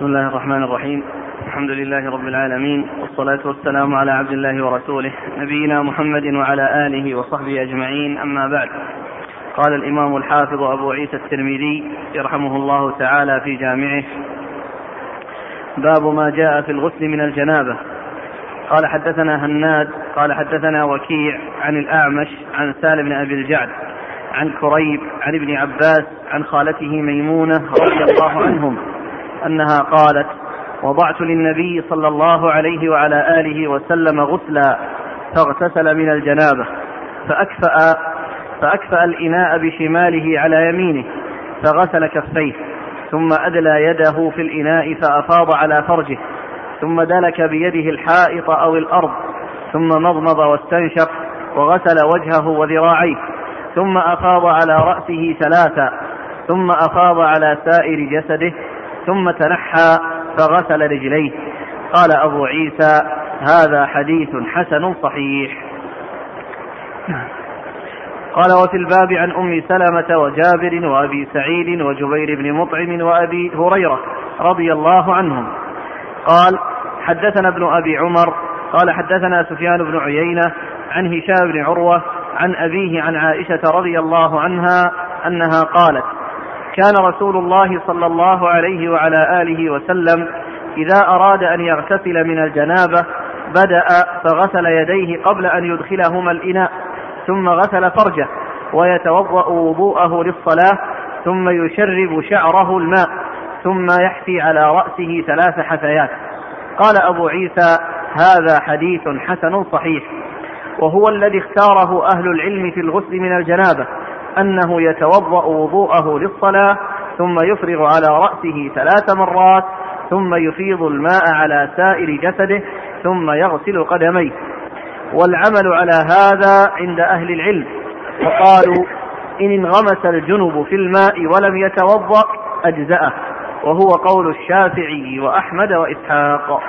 بسم الله الرحمن الرحيم. الحمد لله رب العالمين والصلاة والسلام على عبد الله ورسوله نبينا محمد وعلى آله وصحبه أجمعين أما بعد. قال الإمام الحافظ أبو عيسى الترمذي يرحمه الله تعالى في جامعه باب ما جاء في الغسل من الجنابة. قال حدثنا هناد قال حدثنا وكيع عن الأعمش عن سالم بن أبي الجعد عن كريب عن ابن عباس عن خالته ميمونة رضي الله عنهم. أنها قالت وضعت للنبي صلى الله عليه وعلى آله وسلم غسلا فاغتسل من الجنابة فأكفأ فأكفأ الإناء بشماله على يمينه فغسل كفيه ثم أدلى يده في الإناء فأفاض على فرجه ثم دلك بيده الحائط أو الأرض ثم مضمض واستنشق وغسل وجهه وذراعيه ثم أفاض على رأسه ثلاثا ثم أفاض على سائر جسده ثم تنحى فغسل رجليه. قال أبو عيسى هذا حديث حسن صحيح. قال وفي الباب عن أم سلمة وجابر وأبي سعيد وجبير بن مطعم وأبي هريرة رضي الله عنهم. قال حدثنا ابن أبي عمر. قال حدثنا سفيان بن عيينة عن هشام بن عروة عن أبيه عن عائشة رضي الله عنها أنها قالت كان رسول الله صلى الله عليه وعلى آله وسلم إذا أراد أن يغتسل من الجنابة بدأ فغسل يديه قبل أن يدخلهما الإناء ثم غسل فرجه ويتوضأ وضوءه للصلاة ثم يشرب شعره الماء ثم يحفي على رأسه ثلاث حثيات. قال أبو عيسى هذا حديث حسن صحيح وهو الذي اختاره أهل العلم في الغسل من الجنابة أنه يتوضأ وضوءه للصلاة ثم يفرغ على رأسه ثلاث مرات ثم يفيض الماء على سائر جسده ثم يغسل قدميه. والعمل على هذا عند أهل العلم. فقالوا إن انغمس الجنب في الماء ولم يتوضأ أجزأه. وهو قول الشافعي وأحمد وإسحاق.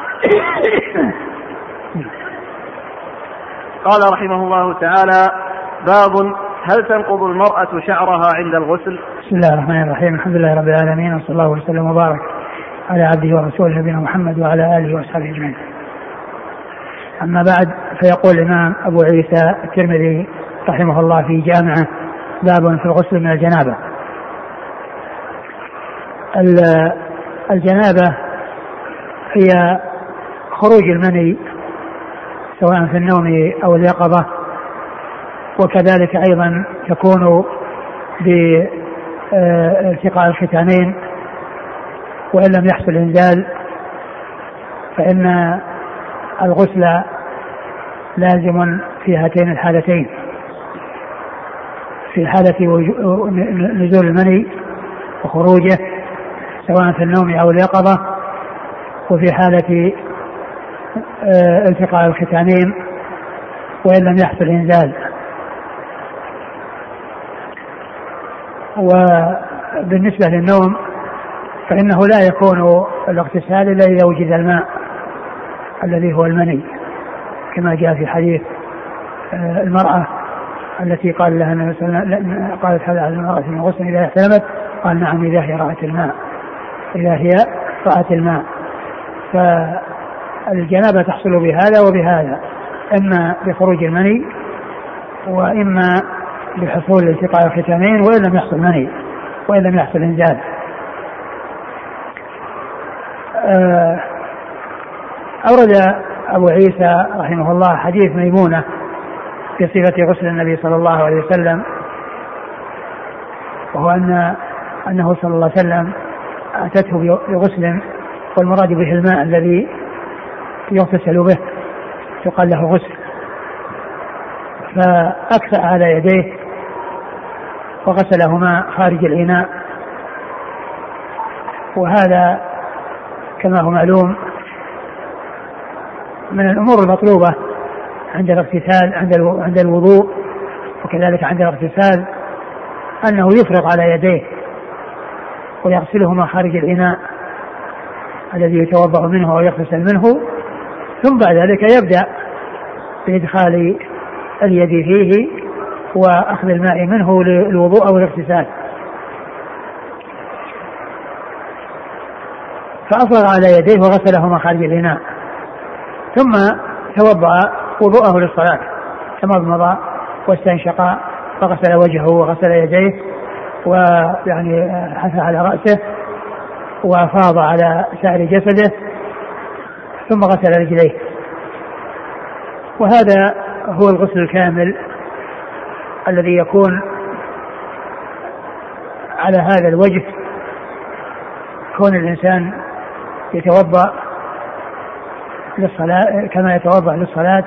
قال رحمه الله تعالى باب هل تنقض المرأة شعرها عند الغسل؟ بسم الله الرحمن الرحيم الحمد لله رب العالمين وصلى الله وسلم وبارك على عبده ورسوله نبينا محمد وعلى آله وأصحابه أجمعين. أما بعد فيقول الإمام أبو عيسى الترمذي رحمه الله في جامعه باب في الغسل من الجنابة. الجنابة هي خروج المني سواء في النوم أو اليقظة وكذلك أيضا تكون بالتقاء الختانين. وإن لم يحصل انزال فإن الغسل لازم في هاتين الحالتين. في حالة نزول المني وخروجه سواء في النوم أو اليقظة. وفي حالة التقاء الختانين وإن لم يحصل إنزال. وبالنسبة للنوم فإنه لا يكون الاغتسال إلا إذا وجد الماء الذي هو المني كما جاء في حديث المرأة التي قال لها قالت هل على المرأة من غسل إذا احتلمت؟ قال نعم إذا هي رأت الماء إذا هي رأت الماء فالجنابة تحصل بهذا وبهذا إما بخروج المني وإما بحصول التقاء الختامين وإن لم يحصل مني وإن لم يحصل إنزال أورد أبو عيسى رحمه الله حديث ميمونة في صفة غسل النبي صلى الله عليه وسلم وهو أن أنه صلى الله عليه وسلم أتته بغسل والمراد به الماء الذي يغتسل به يقال له غسل. فأكفأ على يديه وغسلهما خارج الإناء. وهذا كما هو معلوم من الأمور المطلوبة عند الاغتسال عند عند الوضوء وكذلك عند الاغتسال أنه يفرغ على يديه ويغسلهما خارج الإناء الذي يتوضأ منه أو يغتسل منه ثم بعد ذلك يبدأ بإدخال اليد فيه وأخذ الماء منه للوضوء أو الاغتسال. فأفرغ على يديه وغسلهما خارج الإناء. ثم توضأ وضوءه للصلاة تمضمض واستنشق فغسل وجهه وغسل يديه ويعني حث على رأسه وأفاض على سائر جسده ثم غسل رجليه. وهذا هو الغسل الكامل الذي يكون على هذا الوجه كون الإنسان يتوضأ للصلاة كما يتوضأ للصلاة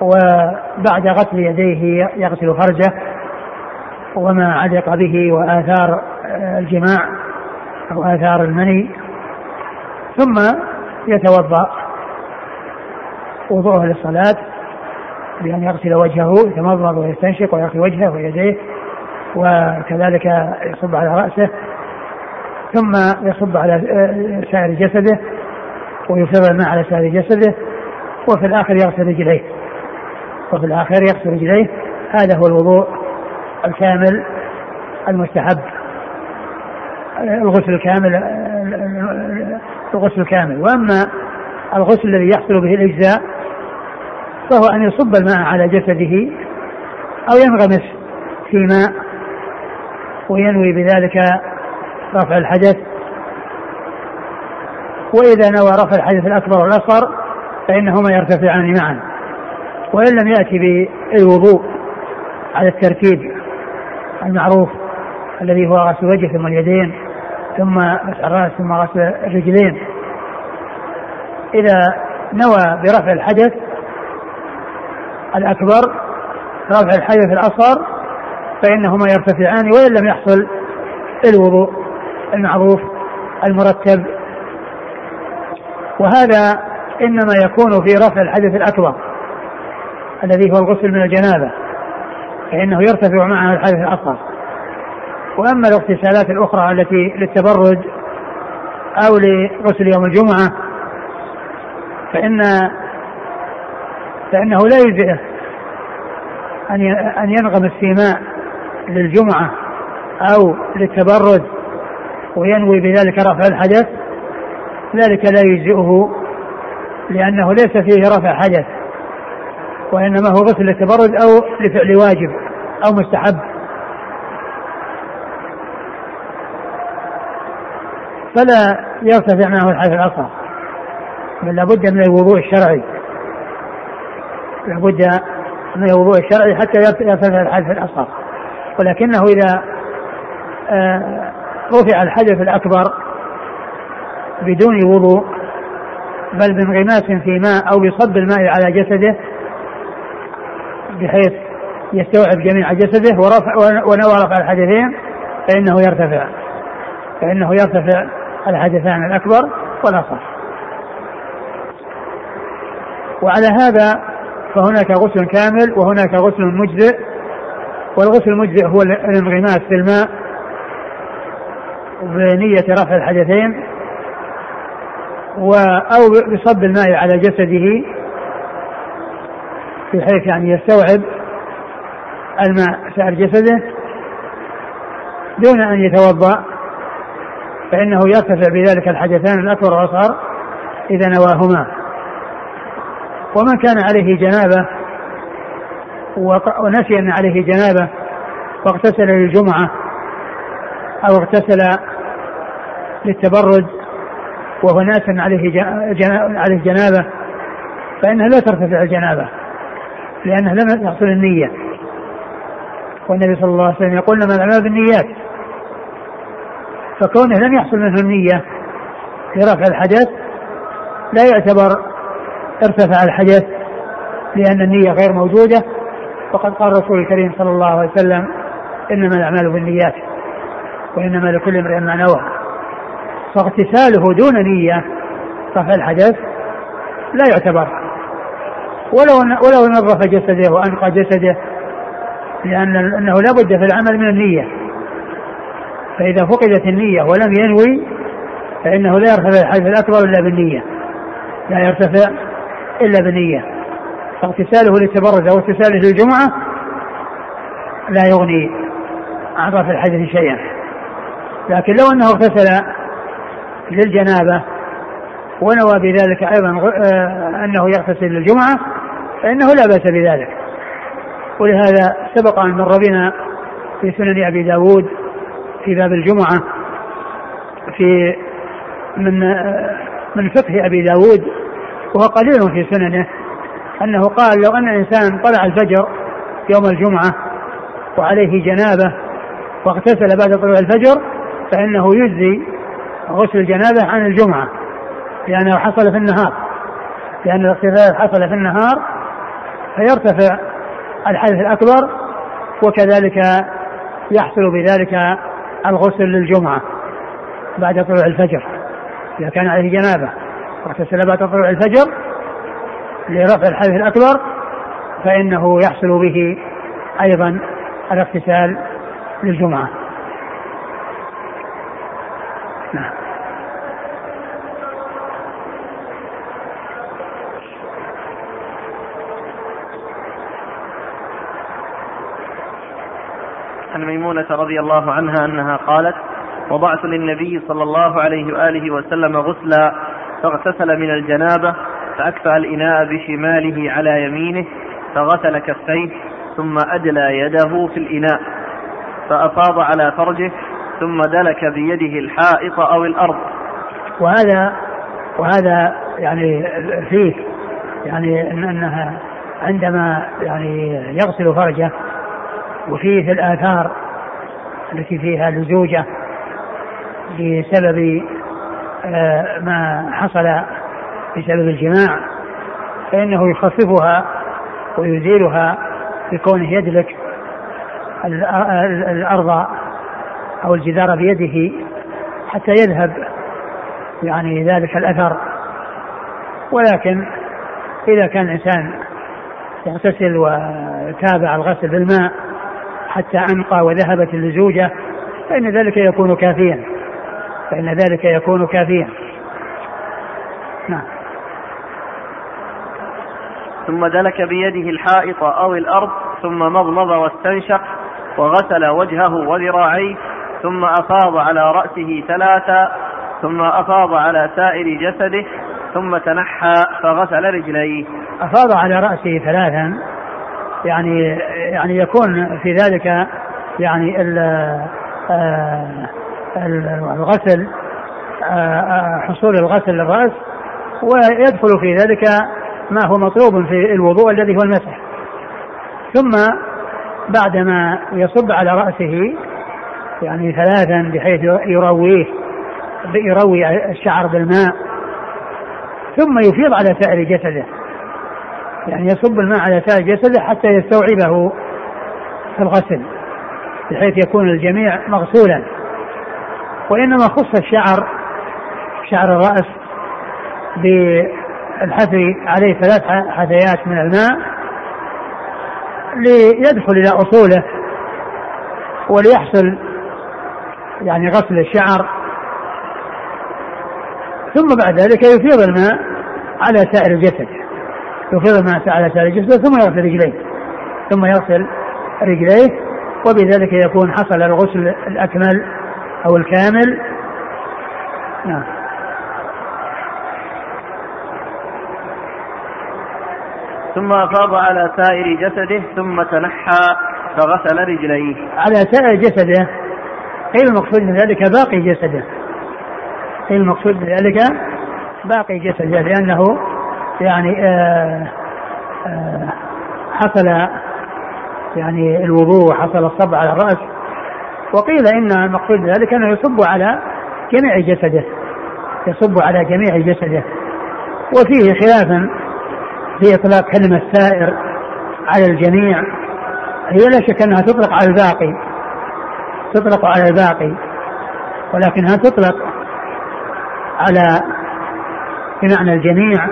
وبعد غسل يديه يغسل فرجه وما علق به وآثار الجماع أو آثار المني ثم يتوضأ وضوءه للصلاة بأن يغسل وجهه يتمضمض ويستنشق ويغسل وجهه ويديه وكذلك يصب على رأسه ثم يصب على سائر جسده ويفرغ الماء على سائر جسده وفي الآخر يغسل رجليه. وفي الآخر يغسل رجليه. هذا هو الوضوء الكامل المستحب. الغسل الكامل الغسل الكامل. وأما الغسل الذي يحصل به الأجزاء فهو أن يصب الماء على جسده أو ينغمس في ماء وينوي بذلك رفع الحدث. وإذا نوى رفع الحدث الأكبر والأصغر فانهما يرتفعان معا. وإن لم يأتي بالوضوء على الترتيب المعروف الذي هو غسل الوجه ثم اليدين ثم مسح الرأس ثم غسل الرجلين. إذا نوى برفع الحدث الأكبر رفع الحدث الأصغر فإنهما يرتفعان وإن لم يحصل الوضوء المعروف المرتب. وهذا إنما يكون في رفع الحدث الأكبر الذي هو الغسل من الجنابة فإنه يرتفع معه الحدث الأصغر. وأما الاغتسالات الأخرى التي للتبرد أو لغسل يوم الجمعة فإن فإنه لا يجزئه أن أن ينغمس في ماء للجمعة أو للتبرد وينوي بذلك رفع الحدث. ذلك لا يجزئه لأنه ليس فيه رفع حدث وإنما هو غسل للتبرد أو لفعل واجب أو مستحب. فلا يرتفع معه الحدث الأصغر بل لابد من الوضوء الشرعي. لابد من الوضوء الشرعي حتى يرتفع الحدث الأصغر. ولكنه إذا آه، رفع الحدث الأكبر بدون وضوء بل بانغماس في ماء أو بصب الماء على جسده بحيث يستوعب جميع جسده ورفع ونوى رفع الحدثين فإنه يرتفع. فإنه يرتفع الحدثان الأكبر والأصغر. وعلى هذا فهناك غسل كامل وهناك غسل مجزئ والغسل المجزئ هو الانغماس في الماء بنية رفع الحدثين أو بصب الماء على جسده بحيث يعني يستوعب الماء سائر جسده. دون أن يتوضأ فإنه يرتفع بذلك الحدثان الأكبر والأصغر إذا نواهما. ومن كان عليه جنابة ونسي أن عليه جنابة واغتسل للجمعة أو اغتسل للتبرد وهو ناس عليه عليه جنابة فإنها لا ترتفع الجنابة لأنه لم يحصل النية. والنبي صلى الله عليه وسلم يقول لما الأعمال بالنيات. فكونه لم يحصل منه النية في رفع الحدث لا يعتبر ارتفع الحدث لأن النية غير موجودة وقد قال الرسول الكريم صلى الله عليه وسلم إنما الأعمال بالنيات وإنما لكل امرئ ما نوى. فاغتساله دون نية رفع الحدث لا يعتبر. ولو ولو نظف جسده وأنقى جسده لأن إنه لا بد في العمل من النية. فإذا فقدت النية ولم ينوي فإنه لا يرتفع الحدث الأكبر إلا بالنية. لا يرتفع إلا بالنية فاغتساله للتبرد أو اغتساله للجمعة لا يغني عن رفع الحدث شيئا. لكن لو أنه اغتسل للجنابة ونوى بذلك أيضا آه، أنه يغتسل للجمعة فإنه لا بأس بذلك. ولهذا سبق أن مر بنا في سنن أبي داود في باب الجمعة في من آه، من فقه أبي داود وهو قليل في سننه أنه قال لو أن الإنسان طلع الفجر يوم الجمعة وعليه جنابة واغتسل بعد طلوع الفجر فإنه يجزي غسل الجنابة عن الجمعة لأنه حصل في النهار. لأن الاغتسال حصل في النهار فيرتفع الحدث الأكبر وكذلك يحصل بذلك الغسل للجمعة بعد طلوع الفجر إذا كان عليه جنابة. واغتسل بعد طلوع الفجر لرفع الحدث الأكبر فإنه يحصل به أيضا الاغتسال للجمعة. نعم. عن ميمونة رضي الله عنها أنها قالت وضعت للنبي صلى الله عليه وآله وسلم غسلا فاغتسل من الجنابة فأكفأ الإناء بشماله على يمينه فغسل كفيه ثم أدلى يده في الإناء فأفاض على فرجه ثم دلك بيده الحائط أو الأرض. وهذا وهذا يعني فيه يعني إن أنها عندما يعني يغسل فرجه وفيه الآثار التي فيها لزوجة بسبب ما حصل بسبب الجماع فإنه يخففها ويزيلها بكونه يدلك الأرض أو الجدار بيده حتى يذهب يعني ذلك الأثر. ولكن إذا كان الإنسان يغتسل وتابع الغسل بالماء حتى أنقى وذهبت اللزوجة فإن ذلك يكون كافيا. فإن ذلك يكون كافيا. نعم. ثم دلك بيده الحائط أو الأرض ثم مضمض واستنشق وغسل وجهه وذراعيه ثم أفاض على رأسه ثلاثا ثم أفاض على سائر جسده ثم تنحى فغسل رجليه. أفاض على رأسه ثلاثا يعني يعني يكون في ذلك يعني آه، الغسل آه، آه، حصول الغسل للرأس ويدخل في ذلك ما هو مطلوب في الوضوء الذي هو المسح. ثم بعدما يصب على رأسه يعني ثلاثا بحيث يرويه يروي الشعر بالماء ثم يفيض على سائر جسده. يعني يصب الماء على سائر جسده حتى يستوعبه في الغسل بحيث يكون الجميع مغسولا. وإنما خص الشعر شعر الرأس بالحثي عليه ثلاث حثيات من الماء ليدخل إلى أصوله وليحصل يعني غسل الشعر. ثم بعد ذلك يفيض الماء على سائر الجسد يفيض الماء على سائر الجسد ثم يغسل رجليه ثم يغسل رجليه وبذلك يكون حصل الغسل الأكمل أو الكامل؟ نعم. ثم أفاض على سائر جسده ثم تنحى فغسل رجليه. على سائر جسده. قيل المقصود من ذلك باقي جسده. قيل المقصود من ذلك باقي جسده لأنه يعني آه آه حصل يعني الوضوء وحصل الصب على الرأس. وقيل إن المقصود ذلك أنه يصب على جميع جسده. يصب على جميع جسده. وفيه خلاف في إطلاق كلمة سائر على الجميع. هي لا شك أنها تطلق على الباقي. تطلق على الباقي. ولكنها تطلق على بمعنى الجميع.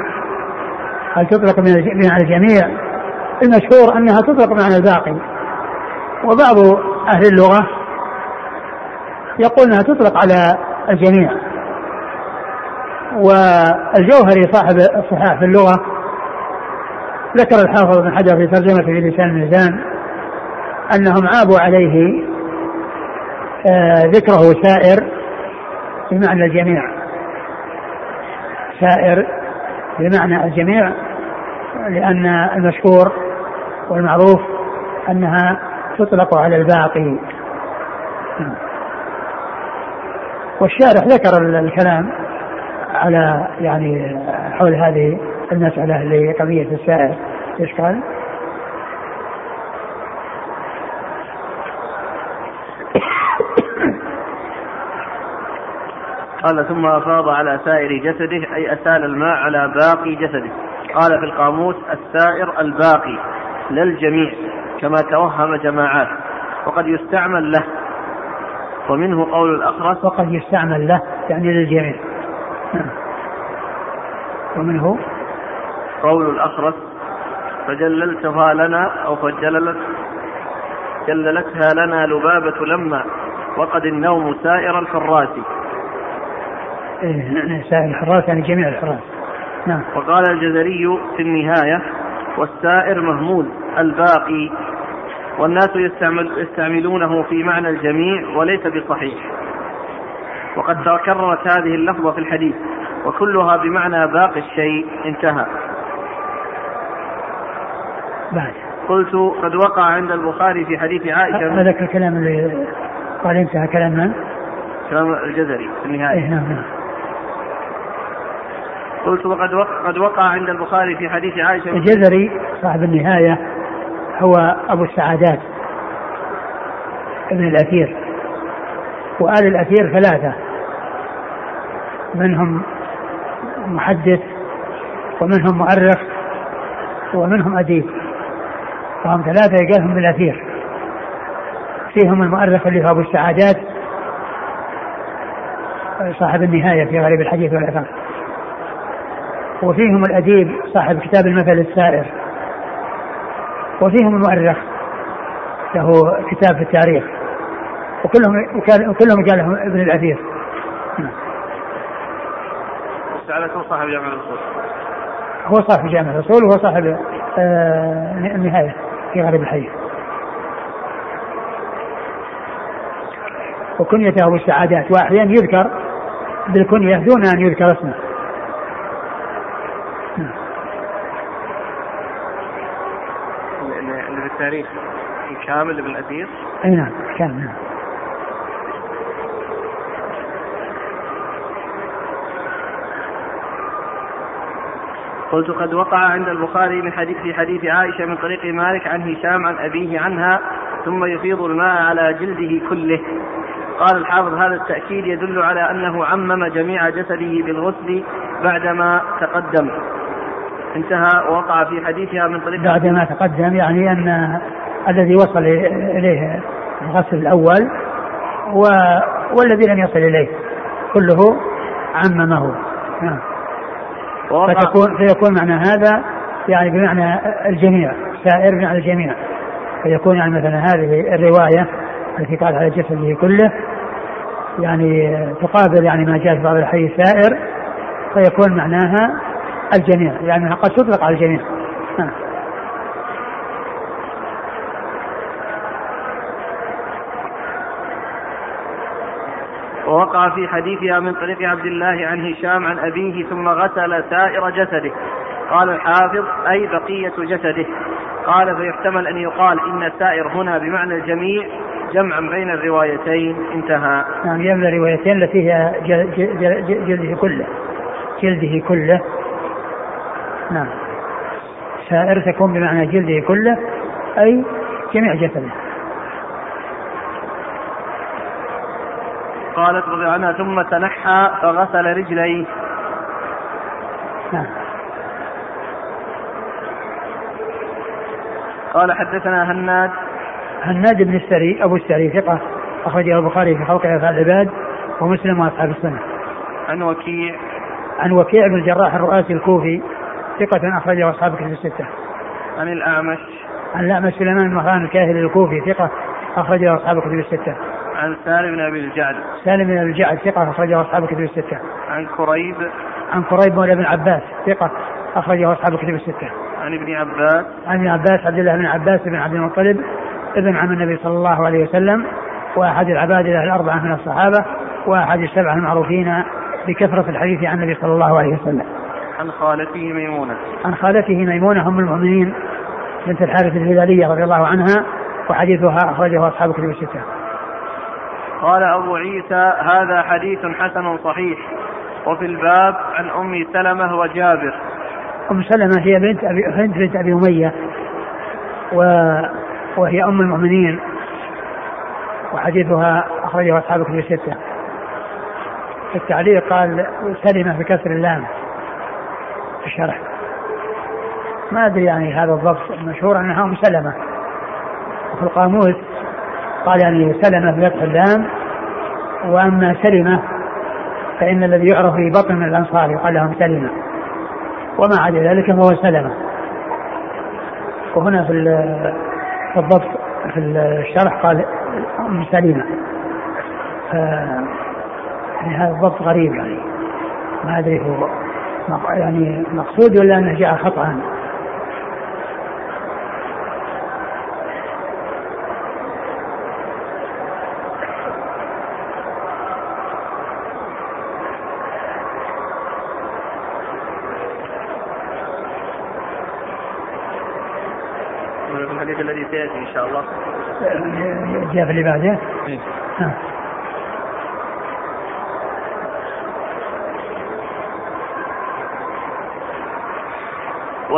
هل تطلق بمعنى الجميع؟ المشهور أنها تطلق بمعنى الباقي. وبعض أهل اللغة يقول أنها تطلق على الجميع. والجوهري صاحب الصحاح في اللغة ذكر الحافظ بن حجر في ترجمة في لسان الميزان أنهم عابوا عليه آه ذكره سائر بمعنى الجميع. سائر بمعنى الجميع لأن المشهور والمعروف أنها تطلق على الباقي. والشارح ذكر الكلام على يعني حول هذه المسألة لقضية السائر إيش قال؟ قال ثم أفاض على سائر جسده أي أسال الماء على باقي جسده. قال في القاموس السائر الباقي لا الجميع كما توهم جماعات وقد يستعمل له. ومنه قول الأخرس وقد يستعمل له يعني للجميع. ومنه قول الأخرس فجللتها لنا أو فجللت جللتها لنا لبابة لما وقد النوم سائر الحراس. إيه نعم سائر الحراس يعني جميع الحراس. نعم. وقال الجزري في النهاية والسائر مهمول الباقي والناس يستعمل يستعملونه في معنى الجميع وليس بصحيح. وقد تكررت هذه اللفظة في الحديث وكلها بمعنى باقي الشيء انتهى. بعد. قلت قد وقع عند البخاري في حديث عائشة هذاك الكلام اللي قال انتهى كلام من؟ كلام الجزري في النهاية. إيه نعم نعم. قلت وقد وقع, قد وقع عند البخاري في حديث عائشة. الجزري صاحب النهاية هو أبو السعادات ابن الأثير. وآل الأثير ثلاثة. منهم محدث ومنهم مؤرخ ومنهم أديب. فهم ثلاثة يقالهم بالأثير فيهم المؤرخ اللي هو أبو السعادات صاحب النهاية في غريب الحديث والأثر وفيهم الأديب صاحب كتاب المثل السائر. وفيهم المؤرخ له كتاب في التاريخ وكلهم وكلهم قال لهم ابن الاثير. سألته صاحب جامع الرسول؟ هو صاحب جامع الرسول وهو صاحب آه النهاية في غريب الحديث وكنيته أبو السعادات. وأحيانا يذكر بالكنية دون أن يذكر اسمه. التاريخ كامل ابن الاثير؟ أي نعم كامل نعم. قلت قد وقع عند البخاري من حديث في حديث عائشة من طريق مالك عن هشام عن أبيه عنها ثم يفيض الماء على جلده كله. قال الحافظ هذا التأكيد يدل على أنه عمم جميع جسده بالغسل بعدما تقدم. انتهى ووقع في حديثها من طريق بعد ما تقدم يعني أن الذي وصل إليه الغسل الأول و والذي لم يصل إليه كله عممه. نعم. فتكون فيكون معنى هذا يعني بمعنى الجميع سائر بمعنى الجميع. فيكون يعني مثلا هذه الرواية التي قال على جسده كله يعني تقابل يعني ما جاء في بعض الحديث سائر فيكون معناها الجميع يعني قد تطلق على الجميع. ووقع في حديثها من طريق عبد الله عن هشام عن أبيه ثم غسل سائر جسده. قال الحافظ أي بقية جسده. قال فيحتمل أن يقال إن السائر هنا بمعنى الجميع جمعا بين الروايتين. انتهى. نعم جمع الروايتين التي هي جلده كله. جلده كله. نعم. سائر تكون بمعنى جلده كله أي جميع جسده. قالت رضي عنها ثم تنحى فغسل رجليه. نعم. قال حدثنا هناد. هناد بن السري أبو السري ثقة أخرجه البخاري في خلق أفعال العباد ومسلم وأصحاب السنة. عن وكيع. عن وكيع بن الجراح الرؤاسي الكوفي ثقة أخرجه أصحاب كتب الستة. عن الأعمش عن الأعمش سليمان بن مهران الكاهلي الكوفي ثقة أخرجه أصحاب كتب الستة. عن سالم بن أبي الجعد سالم بن أبي الجعد ثقة أخرجه أصحاب كتب الستة. عن كريب عن كريب مولى بن عباس ثقة أخرجه أصحاب كتب الستة. عن ابن عباس عن ابن عباس عبد الله بن عباس بن عبد المطلب ابن عم النبي صلى الله عليه وسلم وأحد العباد الأربعة من الصحابة وأحد السبعة المعروفين بكثرة الحديث عن النبي صلى الله عليه وسلم عن خالته ميمونة. عن خالته ميمونة أم المؤمنين بنت الحارث الهلالية رضي الله عنها وحديثها أخرجه أصحاب كتب الستة. قال أبو عيسى هذا حديث حسن صحيح. وفي الباب عن أم سلمة وجابر. أم سلمة هي بنت أبي هند بنت أبي أمية و وهي أم المؤمنين وحديثها أخرجه أصحاب كتب الستة. في التعليق قال سلمة بكسر اللام. في الشرح ما أدري يعني هذا الضبط المشهور أنها أم سلمة. وفي القاموس قال يعني سلمة بفتح اللام وأما سلمة فإن الذي يعرف في بطن من الأنصار يقال لهم سلمة. وما عدا ذلك فهو سلمة. وهنا في الضبط في الشرح قال أم سلمة. يعني هذا الضبط غريب يعني. ما أدري هو يعني مقصود ولا أنه جاء خطأ؟ الحديث الذي سيأتي إن شاء الله. جاء في اللي بعده؟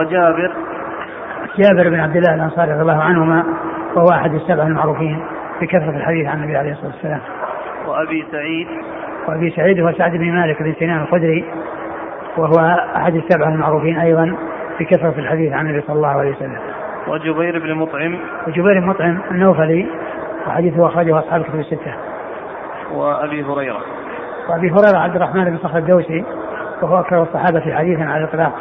وجابر جابر بن عبد الله الأنصاري رضي الله عنهما وهو أحد السبع المعروفين بكثرة الحديث عن النبي عليه الصلاة والسلام. وأبي سعيد وأبي سعيد هو سعد بن مالك بن سنان الخدري وهو أحد السبع المعروفين أيضا بكثرة الحديث عن النبي صلى الله عليه وسلم. وجبير بن مطعم وجبير بن مطعم النوفلي وحديثه أخرجه أصحاب الكتب الستة. وأبي هريرة. وأبي هريرة عبد الرحمن بن صخر الدوسي وهو أكثر الصحابة حديثا على الإطلاق.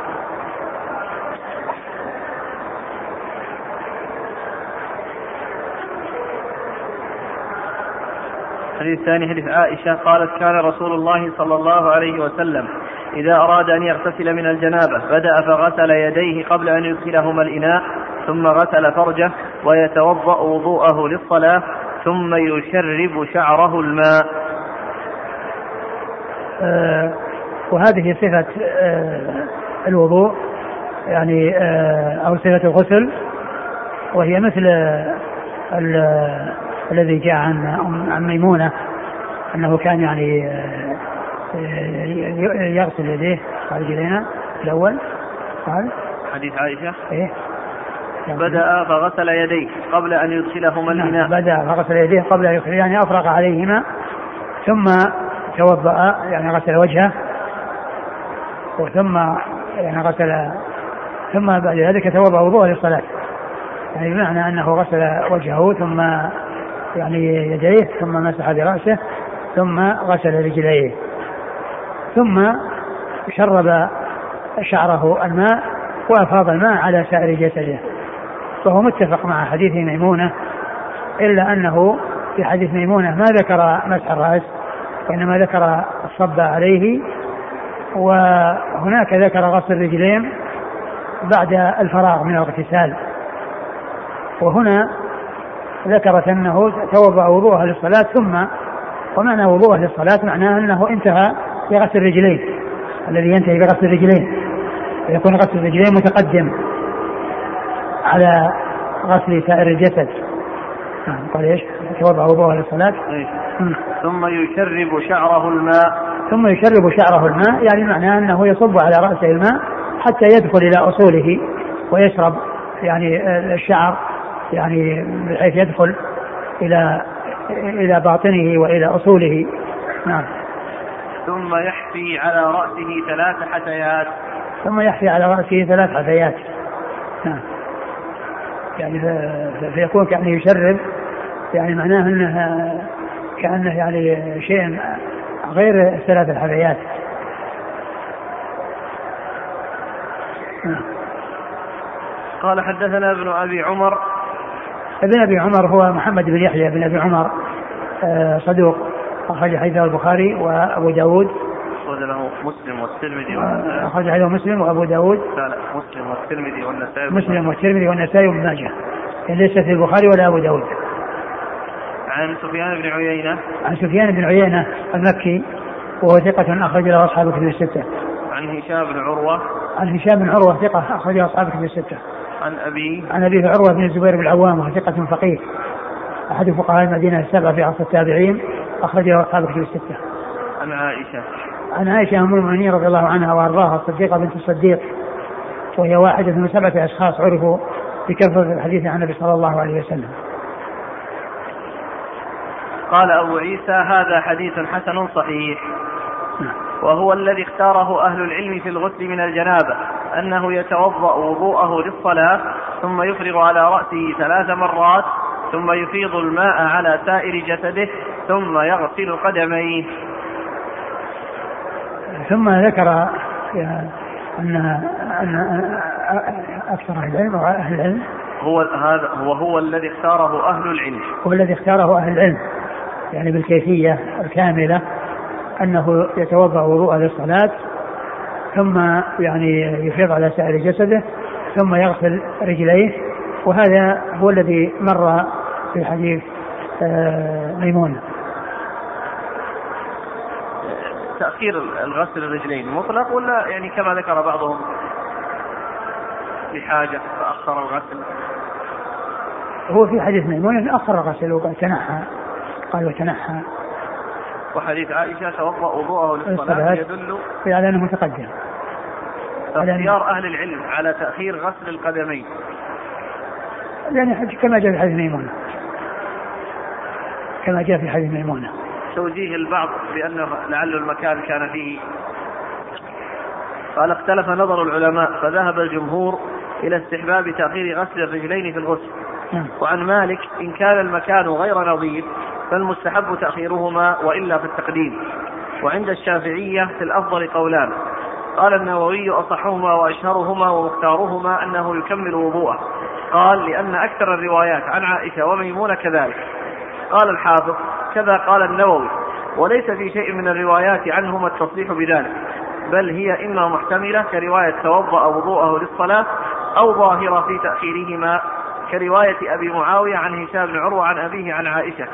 الحديث الثاني حديث عائشة قالت كان رسول الله صلى الله عليه وسلم إذا أراد أن يغتسل من الجنابة بدأ فغسل يديه قبل أن يدخلهما الإناء ثم غسل فرجه ويتوضأ وضوءه للصلاة ثم يشرب شعره الماء. آه وهذه صفة آه الوضوء يعني آه أو صفة الغسل وهي مثل الذي جاء عن عن ميمونة أنه كان يعني آه، يغسل يديه قال إلينا الأول. قال؟ حديث عائشة. إيه. بدأ فغسل يديه قبل أن يدخلهما نعم، الإناء بدأ فغسل يديه قبل أن يدخل يعني أفرغ عليهما ثم توضأ يعني غسل وجهه وثم يعني غسل ثم بعد ذلك توضأ وضوءه للصلاة. يعني بمعنى أنه غسل وجهه ثم يعني يديه ثم مسح برأسه ثم غسل رجليه. ثم شرب شعره الماء وأفاض الماء على سائر جسده. وهو متفق مع حديث ميمونة إلا أنه في حديث ميمونة ما ذكر مسح الرأس وإنما ذكر الصب عليه وهناك ذكر غسل الرجلين بعد الفراغ من الاغتسال. وهنا ذكرت أنه توضأ وضوءها للصلاة ثم ومعنى وضوءه للصلاة معناه أنه انتهى بغسل الرجلين الذي ينتهي بغسل الرجلين فيكون غسل الرجلين متقدم على غسل سائر الجسد. نعم قال إيش؟ توضأ وضوءه للصلاة. إيه. ثم يشرب شعره الماء. ثم يشرب شعره الماء يعني معناه أنه يصب على رأسه الماء حتى يدخل إلى أصوله ويشرب يعني الشعر. يعني بحيث يدخل إلى إلى باطنه وإلى أصوله. نعم. ثم يحفي على رأسه ثلاث حثيات. ثم يحفي على رأسه ثلاث حثيات. نعم. يعني فيكون كأنه يشرب. يعني معناه أنه كأنه يعني شيء غير الثلاث الحثيات. نعم. قال حدثنا ابن أبي عمر ابن أبي عمر هو محمد بن يحيى بن أبي عمر آه، صدوق أخرج حديثه البخاري وأبو داود. أخرج له مسلم والترمذي والنسائي. أخرج حديثه مسلم وأبو داود. لا لا مسلم والترمذي والنسائي. مسلم والترمذي والنسائي وابن ماجه. ليس في البخاري ولا أبو داود. عن سفيان بن عيينة. عن سفيان بن عيينة المكي وهو ثقة أخرج له أصحاب الكتب الستة. عن هشام بن عروة. عن هشام بن عروة ثقة أخرج له أصحاب الكتب الستة. عن أبي عن أبي عروة بن الزبير بن العوام وهو ثقة فقيه. أحد فقهاء المدينة السبعة في عصر التابعين أخرج له أصحاب الكتب الستة. عن عائشة. عن عائشة أم المؤمنين رضي الله عنها وأرضاها الصديقة بنت الصديق وهي واحدة من سبعة أشخاص عرفوا بكثرة الحديث عن النبي صلى الله عليه وسلم. قال أبو عيسى هذا حديث حسن صحيح. وهو الذي اختاره أهل العلم في الغسل من الجنابة. أنه يتوضأ وضوءه للصلاة ثم يفرغ على رأسه ثلاث مرات ثم يفيض الماء على سائر جسده ثم يغسل قدميه. ثم ذكر أن أن أكثر أهل العلم العلم. هو هذا هو هو الذي اختاره أهل العلم. هو الذي اختاره أهل العلم. يعني بالكيفية الكاملة أنه يتوضأ وضوء للصلاة ثم يعني يفيض على سائر جسده ثم يغسل رجليه وهذا هو الذي مر في حديث آه، ميمونة تأخير الغسل الرجلين مطلق ولا يعني كما ذكر بعضهم لحاجة فأخر الغسل؟ هو في حديث ميمونة أخر الغسل وقال تنحى قال وتنحى. وحديث عائشة توضأ وضوءه للصلاة يدل على أنه متقدم. اختيار أهل العلم على تأخير غسل القدمين. يعني كما جاء في حديث ميمونة. كما جاء في حديث ميمونة. توجيه البعض بأنه لعل المكان كان فيه. قال اختلف نظر العلماء فذهب الجمهور إلى استحباب تأخير غسل الرجلين في الغسل. نعم. وعن مالك إن كان المكان غير نظيف فالمستحب تأخيرهما وإلا في التقديم. وعند الشافعية في الأفضل قولان. قال النووي أصحهما وأشهرهما ومختارهما أنه يكمل وضوءه. قال لأن أكثر الروايات عن عائشة وميمونة كذلك. قال الحافظ كذا قال النووي. وليس في شيء من الروايات عنهما التصريح بذلك. بل هي إما محتملة كرواية توضأ وضوءه للصلاة أو ظاهرة في تأخيرهما كرواية أبي معاوية عن هشام بن عروة عن أبيه عن عائشة.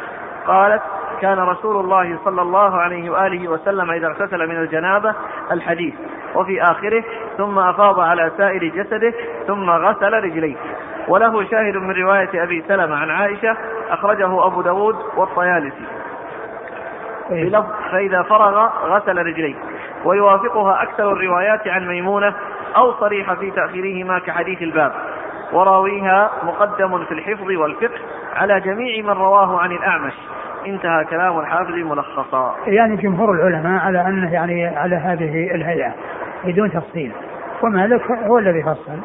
قالت كان رسول الله صلى الله عليه وآله وسلم إذا اغتسل من الجنابة الحديث وفي آخره ثم أفاض على سائر جسده ثم غسل رجليه. وله شاهد من رواية أبي سلمة عن عائشة أخرجه أبو داود والطيالسي. إيه. بلفظ فإذا فرغ غسل رجليه. ويوافقها أكثر الروايات عن ميمونة أو صريحة في تأخيرهما كحديث الباب. وراويها مقدم في الحفظ والفقه على جميع من رواه عن الأعمش. انتهى كلام الحافظ ملخصا. يعني جمهور العلماء على أنه يعني على هذه الهيئة بدون تفصيل. ومالك هو الذي فصل؟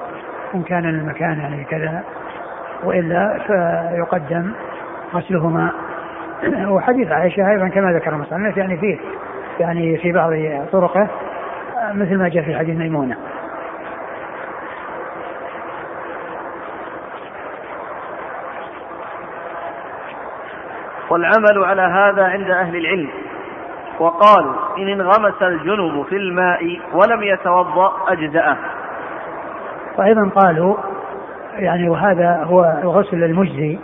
إن كان المكان يعني كذا وإلا فيقدم غسلهما وحديث عائشة أيضا كما ذكر المصنف يعني فيه يعني في بعض طرقه مثل ما جاء في حديث ميمونة. والعمل على هذا عند أهل العلم. وقالوا إن انغمس الجنب في الماء ولم يتوضأ أجزأه. وأيضا قالوا يعني وهذا هو الغسل المجزي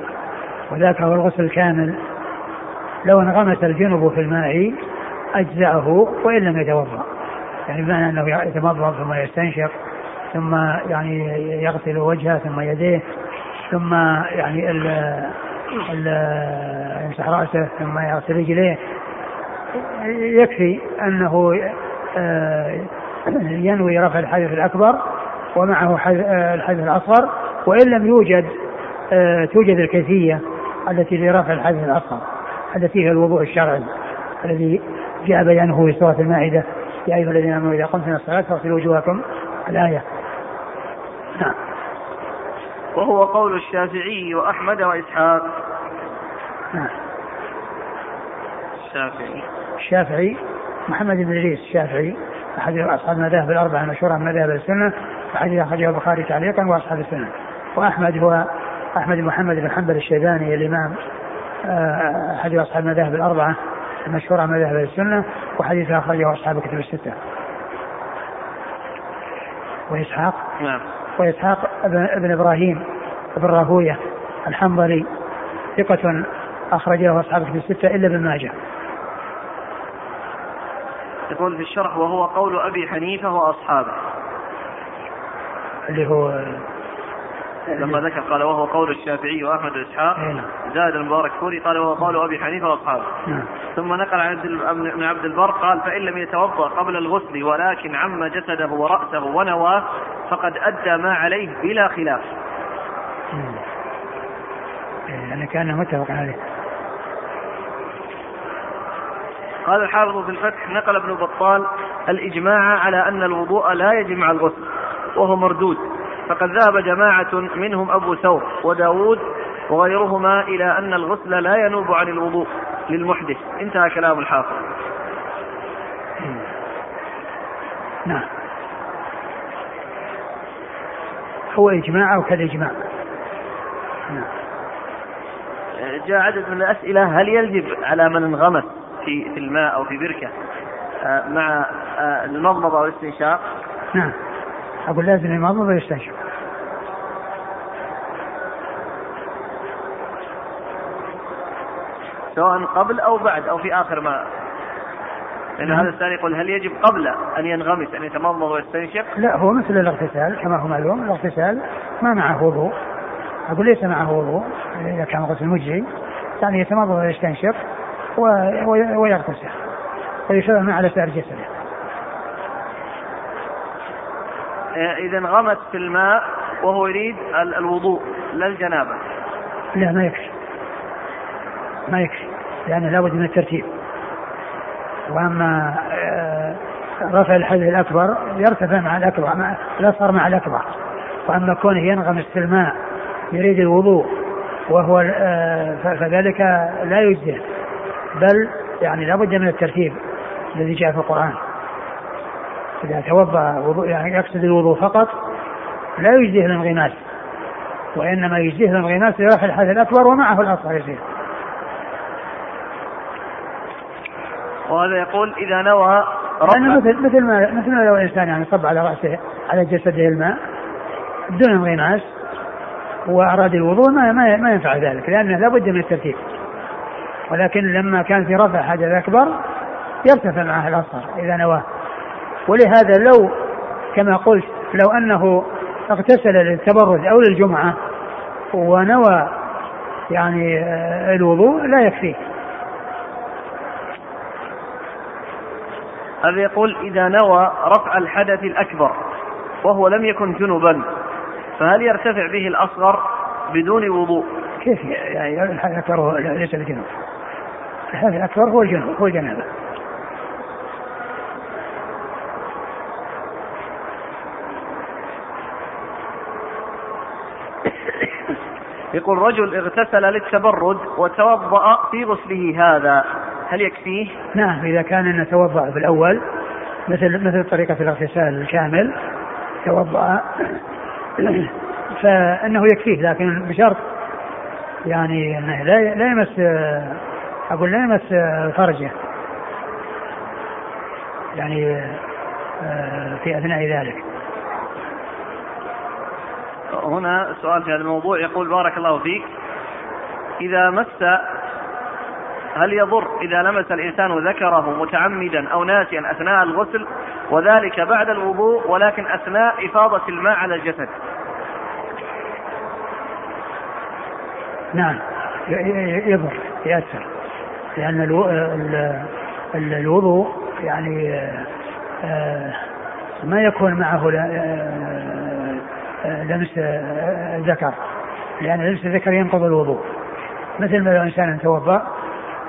وذاك هو الغسل الكامل. لو انغمس الجنب في الماء أجزأه وإن لم يتوضأ. يعني بمعنى أنه يتمضمض ثم يستنشق ثم يعني يغسل وجهه ثم يديه ثم يعني يمسح رأسه ثم يغسل رجليه. يكفي أنه آه، ينوي رفع الحدث الأكبر ومعه الحدث الأصغر وإن لم يوجد آه، توجد الكيفية التي لرفع الحدث الأصغر التي هي الوضوء الشرعي الذي جاء بيانه في سورة المائدة. يا أيها الذين آمنوا إذا قمتم إلى الصلاة فاغسلوا وجوهكم. الآية. نعم. وهو قول الشافعي وأحمد وإسحاق. نعم. الشافعي. الشافعي محمد بن إدريس الشافعي أحد أصحاب المذاهب الأربعة المشهورة من مذاهب السنة أحد أخرجه البخاري تعليقا وأصحاب السنة. وأحمد هو أحمد محمد بن حنبل الشيباني الإمام آه، أحد أصحاب المذاهب الأربعة المشهورة من مذاهب السنة وحديث أخرجه أصحاب الكتب الستة. وإسحاق؟ نعم. وإسحاق ابن إبراهيم بن راهوية الحنظلي ثقة أخرجه أصحاب الكتب الستة إلا ابن ماجه. يقول في الشرح وهو قول أبي حنيفة وأصحابه. اللي هو لما ذكر قال وهو قول الشافعي وأحمد واسحاق إيه. زاد المبارك فوري قال وهو قول أبي حنيفة وأصحابه. نعم. ثم نقل عن عبد ابن عبد البر قال فإن لم يتوضأ قبل الغسل ولكن عم جسده ورأسه ونواه فقد أدى ما عليه بلا خلاف. إيه، يعني كأنه متفق عليه. قال الحافظ في الفتح نقل ابن بطال الإجماع على أن الوضوء لا يجب مع الغسل وهو مردود. فقد ذهب جماعة منهم أبو ثور وداود وغيرهما إلى أن الغسل لا ينوب عن الوضوء للمحدث. انتهى كلام الحافظ. مم. نعم. هو إجماع أو كالإجماع؟ نعم. جاء عدد من الأسئلة. هل يجب على من انغمس في في الماء أو في بركة آه، مع آه، المضمضة والاستنشاق؟ نعم. أقول لازم يمضمض ويستنشق سواء قبل أو بعد أو في آخر ما. لأن. هذا السؤال يقول هل يجب قبل أن ينغمس أن يتمضمض ويستنشق؟ لا هو مثل الاغتسال كما هو معلوم الاغتسال ما معه وضوء. أقول ليس معه وضوء إذا كان غسل مجزي يعني يتمضض ويستنشق ويغتسل ويشرب الماء على سائر جسده آه، إذا انغمس في الماء وهو يريد ال- الوضوء لا الجنابة. لا ما يكفي. ما يكفي لأنه لابد من الترتيب. وأما آه، رفع الحدث الأكبر يرتفع مع الأكبر مع الأصغر مع الأكبر. وأما كونه ينغمس في الماء يريد الوضوء وهو آه، فذلك لا يجزئ بل يعني لابد من الترتيب الذي جاء في القرآن. إذا توضأ وضوء يعني يقصد الوضوء فقط لا يجزيه الانغماس وإنما يجزيه الانغماس لرفع الحدث الأكبر ومعه الأصغر يصير وهذا يقول إذا نوى رفع مثل مثل ما مثل ما لو الإنسان يعني صب على رأسه على جسده الماء بدون انغماس وأراد الوضوء ما ما ما ينفع ذلك لأنه لابد من الترتيب. ولكن لما كان في رفع حدث أكبر يرتفع معه الأصغر إذا نواه. ولهذا لو كما قلت لو أنه اغتسل للتبرد أو للجمعة ونوى يعني آه، الوضوء لا يكفيه. هذا يقول إذا نوى رفع الحدث الأكبر وهو لم يكن جنبا فهل يرتفع به الأصغر بدون وضوء؟ كيف يعني الحدث الأكبر ليس الجنوب الحدث الأكبر هو الجنوب هو الجنابة. يقول رجل اغتسل للتبرد وتوضأ في غسله هذا هل يكفيه؟ نعم إذا كان نتوضأ في الأول مثل مثل طريقة الاغتسال الكامل توضأ فإنه يكفيه لكن بشرط يعني أنه لا لا يمس أقول لا يمس فرجه يعني آه، في أثناء ذلك هنا سؤال في هذا الموضوع. يقول بارك الله فيك. إذا مس هل يضر إذا لمس الإنسان ذكره متعمدا أو ناسيا أثناء الغسل؟ وذلك بعد الوضوء ولكن أثناء إفاضة الماء على الجسد. نعم. يضر يأثر. لأن الو- ال- ال- الوضوء يعني آه، ما يكون معه لمس آه، الذكر. لأن لمس الذكر ينقض الوضوء. مثل ما لو إنسان توضأ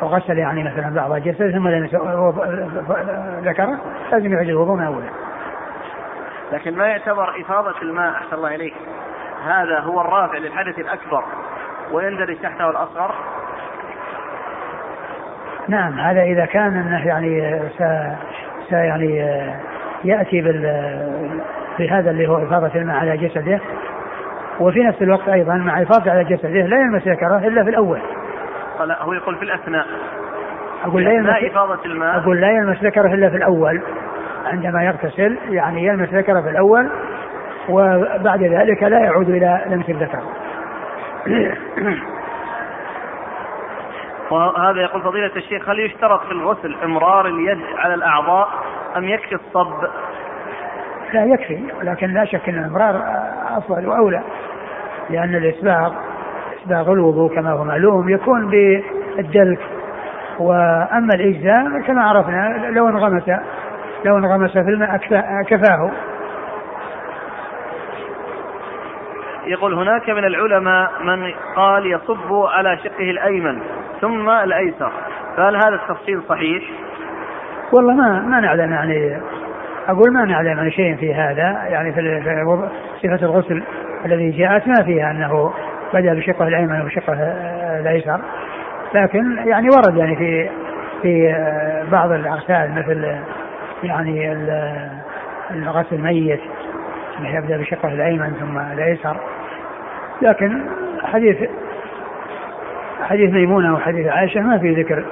وغسل يعني مثلا بعض جسده ثم لمس ذكره لازم يعيد الوضوء من أوله. لكن ما يعتبر إفاضة الماء أحسن الله إليك. هذا هو الرافع للحدث الأكبر. ويندرج تحته الأصغر؟ نعم هذا إذا كان أنه يعني س, س يعني يأتي بال بهذا اللي هو إفاضة الماء على جسده وفي نفس الوقت أيضا مع إفاضة على جسده لا يلمس ذكره إلا في الأول. لا هو يقول في الأثناء. أقول لا يلمس إفاضة الماء. أقول لا يلمس ذكره إلا في الأول. عندما يغتسل يعني يلمس ذكره في الأول وبعد ذلك لا يعود إلى لمس الذكر. وهذا يقول فضيلة الشيخ هل يشترط في الغسل إمرار اليد على الأعضاء أم يكفي الصب؟ لا يكفي ولكن لا شك أن الإمرار أفضل وأولى لأن الإسباغ إسباغ الوضوء كما هو معلوم يكون بالدلك. وأما الإجزاء كما عرفنا لو انغمس لو انغمس في الماء كفاه. يقول هناك من العلماء من قال يصب على شقه الأيمن ثم الأيسر. فهل هذا التفصيل صحيح؟ والله ما ما نعلم يعني أقول ما نعلم عن شيء في هذا يعني في صفة الغسل الذي جاءت ما فيها أنه بدأ بشقة الأيمن وبشقه الأيسر. لكن يعني ورد يعني في في بعض الأغسال مثل يعني الغسل الميت انه يبدأ بشقة الأيمن ثم الأيسر. لكن حديث حديث ميمونة وحديث عائشة ما في ذكر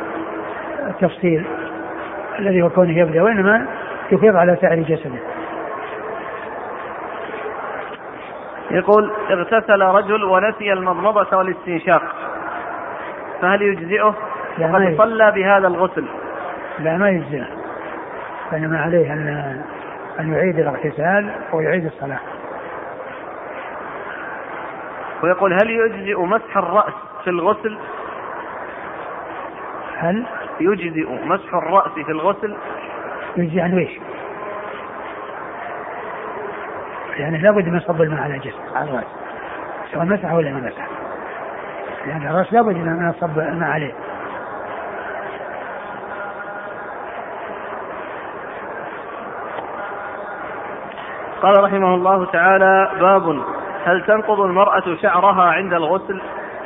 التفصيل الذي هو كونه يبدأ وإنما يفيض على سائر جسده. يقول اغتسل رجل ونسي المضمضة والاستنشاق فهل يجزئه؟ وقد صلى بهذا الغسل. لا ما يجزئه. فإنما عليه أن أن يعيد الاغتسال ويعيد الصلاة. ويقول هل يجزئ مسح الرأس في الغسل؟ هل يجزئ مسح الرأس في الغسل يجزي عن إيش؟ يعني لابد من صب الماء على الجسم على الراس سواء مسح ولا ما مسح. لأن يعني الراس لابد من صب الماء عليه. قال رحمه الله تعالى باب هل تنقض المرأة شعرها عند الغسل؟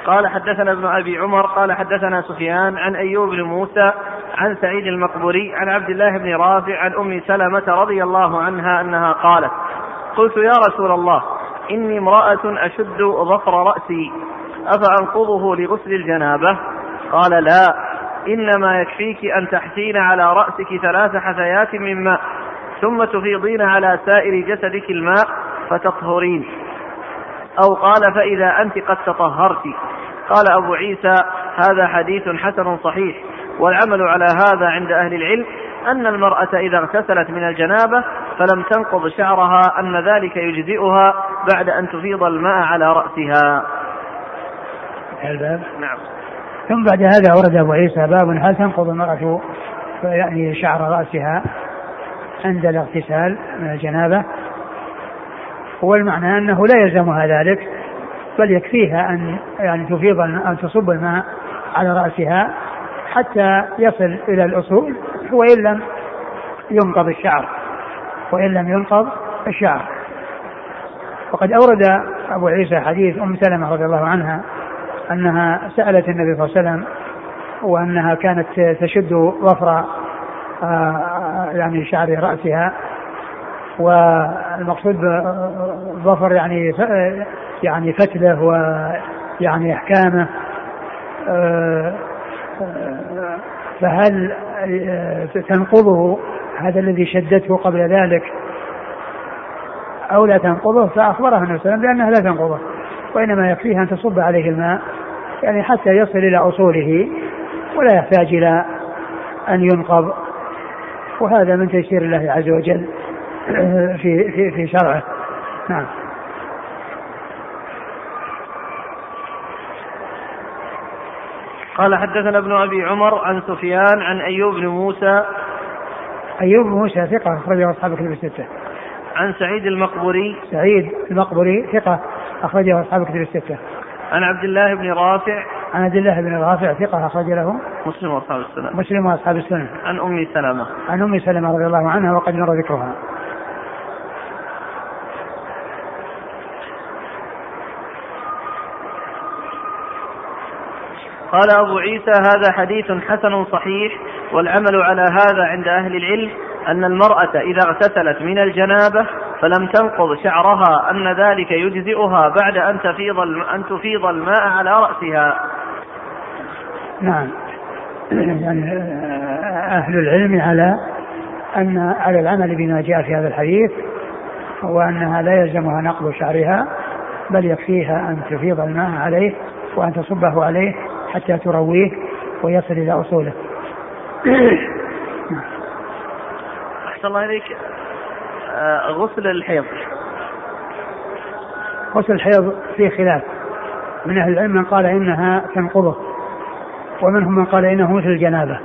قال حدثنا ابن أبي عمر قال حدثنا سفيان عن أيوب بن موسى عن سعيد المقبوري عن عبد الله بن رافع عن أم سلمة رضي الله عنها أنها قالت قلت يا رسول الله إني امرأة أشد ظفر رأسي أفأنقضه لغسل الجنابة؟ قال لا إنما يكفيك أن تحثين على رأسك ثلاث حثيات من ماء ثم تفيضين على سائر جسدك الماء فتطهرين. أو قال فإذا أنت قد تطهرت. قال أبو عيسى هذا حديث حسن صحيح. والعمل على هذا عند أهل العلم أن المرأة إذا اغتسلت من الجنابة فلم تنقض شعرها أن ذلك يجزئها بعد أن تفيض الماء على رأسها. الباب نعم. ثم بعد هذا ورد أبو عيسى باب هل تنقض المرأة يعني شعر رأسها عند الاغتسال من الجنابة؟ والمعنى أنه لا يلزمها ذلك بل يكفيها أن يعني تفيض أن تصب الماء على رأسها حتى يصل إلى الأصول وإن لم ينقض الشعر. وإن لم ينقض الشعر. وقد أورد أبو عيسى حديث أم سلمة رضي الله عنها أنها سألت النبي صلى الله عليه وسلم وأنها كانت تشد ظفر آه، يعني شعر رأسها. والمقصود ظفر يعني يعني فتله ويعني أحكامه. آه، آه، فهل تنقضه هذا الذي شدته قبل ذلك أو لا تنقضه؟ فأخبرها النبي صلى الله عليه وسلم بأنها لا تنقضه وإنما يكفيها أن تصب عليه الماء يعني حتى يصل إلى أصوله ولا يحتاج إلى أن ينقض. وهذا من تيسير الله عز وجل في في في شرعه. نعم. قال حدثنا ابن أبي عمر عن سفيان عن أيوب بن موسى أيوب بن موسى ثقة أخرجه أصحاب الكتب الستة. عن سعيد المقبري سعيد المقبري ثقة أخرجه أصحاب الكتب الستة. عن عبد الله بن رافع. عن عبد الله بن رافع ثقة أخرج له. مسلم وأصحاب السنة. مسلم وأصحاب السنة. عن أم سلمة. عن أم سلمة رضي الله عنها وقد مر ذكرها. قال أبو عيسى هذا حديث حسن صحيح والعمل على هذا عند أهل العلم أن المرأة إذا اغتسلت من الجنابة فلم تنقض شعرها أن ذلك يجزئها بعد أن تفيض أن تفيض الماء على رأسها. نعم. يعني أهل العلم على أن على العمل بما جاء في هذا الحديث وأنها لا يلزمها نقض شعرها بل يكفيها أن تفيض الماء عليه وأن تصبه عليه حتى ترويه ويصل إلى أصوله. أحسن الله إليك. آه، غسل الحيض. غسل الحيض فيه خلاف. من أهل العلم من قال إنها تنقضه ومنهم من قال إنه مثل الجنابة.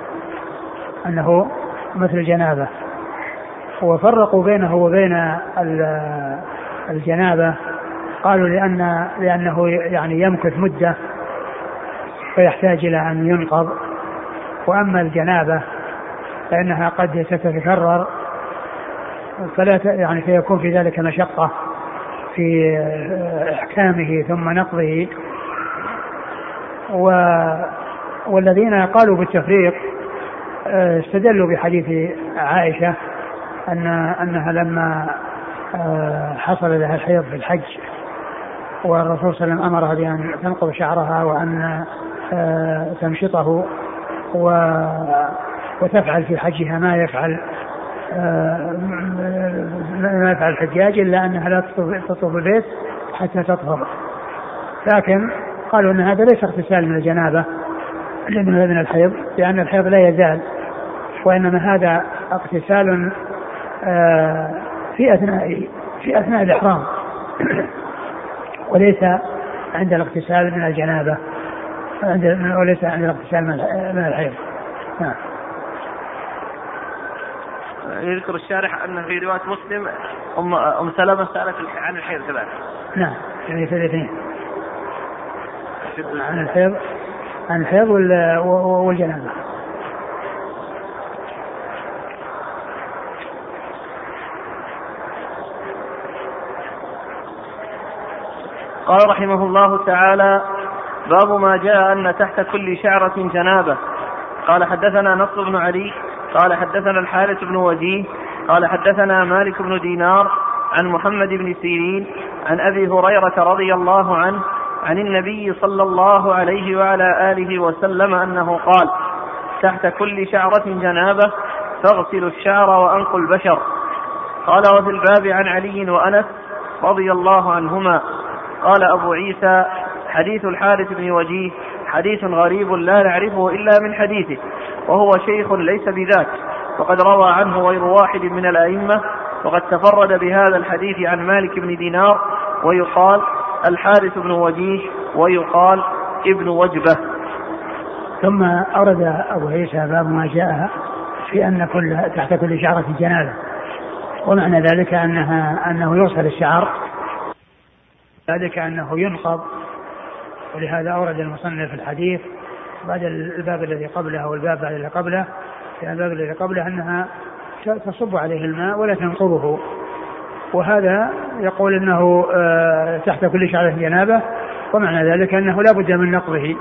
أنه مثل الجنابة. وفرقوا بينه وبين الجنابة. قالوا لأن لأنه يعني يمكث مدة فيحتاج إلى أن ينقض. وأما الجنابة فإنها قد تتكرر فلا يعني فيكون في ذلك مشقة في إحكامه ثم نقضه. و والذين قالوا بالتفريق آه، استدلوا بحديث عائشة أن أنها لما آه، حصل لها الحيض في الحج والرسول صلى الله عليه وسلم أمرها بأن تنقض شعرها وأن تمشطه و وتفعل في حجها ما يفعل ما يفعل الحجاج إلا أنها لا تطوف البيت حتى تطهر. لكن قالوا أن هذا ليس اغتسال من الجنابة من الحيض لأن الحيض لا يزال وإنما هذا اغتسال آه، في أثناء في أثناء الإحرام. وليس عند الاغتسال من الجنابة. عند وليس عند الاغتسال من الحيض نعم يذكر الشارح أن في رواية مسلم ام أم سلمة سألت عن الحيض كذلك. نعم يعني في الاثنين. عن الحيض عن الحيض والجنابة. قال رحمه الله تعالى باب ما جاء أن تحت كل شعرة جنابة. قال حدثنا نصر بن علي قال حدثنا الحارث بن وزيه قال حدثنا مالك بن دينار عن محمد بن سيرين عن أبي هريرة رضي الله عنه عن النبي صلى الله عليه وعلى آله وسلم أنه قال تحت كل شعرة جنابة فاغسلوا الشعر وأنقوا البشر. قال وفي الباب عن علي وأنس رضي الله عنهما. قال أبو عيسى حديث الحارث بن وجيه حديث غريب لا نعرفه إلا من حديثه وهو شيخ ليس بذاك وقد روى عنه غير واحد من الأئمة وقد تفرد بهذا الحديث عن مالك بن دينار ويقال الحارث بن وجيه ويقال ابن وجبة. ثم أورد أبو عيسى باب ما جاء في أن كل تحت كل شعرة جنازة. ومعنى ذلك أنها أنه يغسل الشعر ذلك أنه ينقض ولهذا أورد المصنف الحديث بعد الباب الذي قبله أو الباب بعد الذي قبله في الباب الذي قبله أنها تصب عليه الماء ولا تنقضه. وهذا يقول إنه آه، تحت كل شعره جنابة ومعنى ذلك أنه لا بد من نقضه.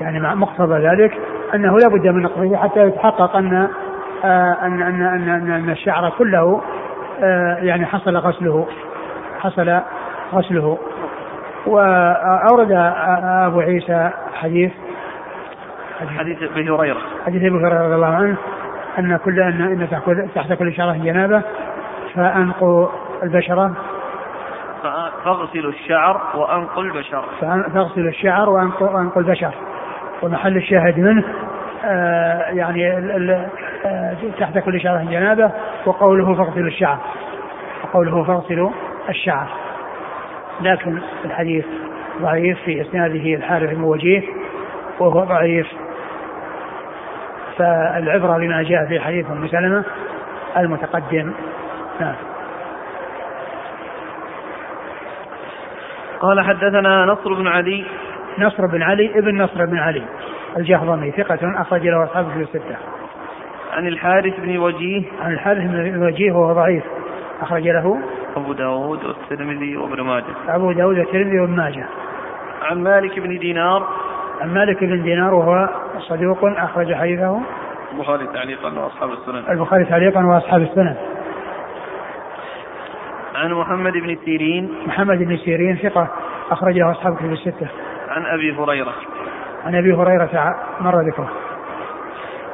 يعني مقتضى ذلك أنه لا بد من نقضه حتى يتحقق أن آه، أن أن أن, أن الشعر كله آه، يعني حصل غسله حصل غسله. وأورد أبو عيسى حديث حديث أبي هريرة. حديث أبي هريرة رضي الله عنه أن كل ان إن تحت كل شعره جنابة فانقوا البشره فاغسلوا الشعر وأنقوا البشر. فاغسلوا الشعر وانقوا البشر. ومحل الشاهد منه آه يعني آه تحت كل شعره جنابة وقوله فاغسلوا الشعر. وقوله فاغسلوا الشعر. لكن الحديث ضعيف في إسناده الحارث بن وجيه وهو ضعيف. فالعبرة بما جاء في حديث أم سلمة المتقدم. نعم. قال حدثنا نصر بن علي. نصر بن علي ابن نصر بن علي الجهضمي ثقة أخرج له أصحابه في الستة. عن الحارث بن وجيه. عن الحارث بن وجيه وهو ضعيف أخرج له أبو داود والترمذي وابن ماجه. أبو داود والترمذي وابن ماجه. عن مالك بن دينار. عن مالك بن دينار وهو صدوق أخرج حديثه. البخاري تعليقا وأصحاب السنن. البخاري تعليقا وأصحاب السنن. عن محمد بن سيرين. محمد بن سيرين ثقة أخرجه أصحاب كتب الستة. عن أبي هريرة. عن أبي هريرة مر ذكره.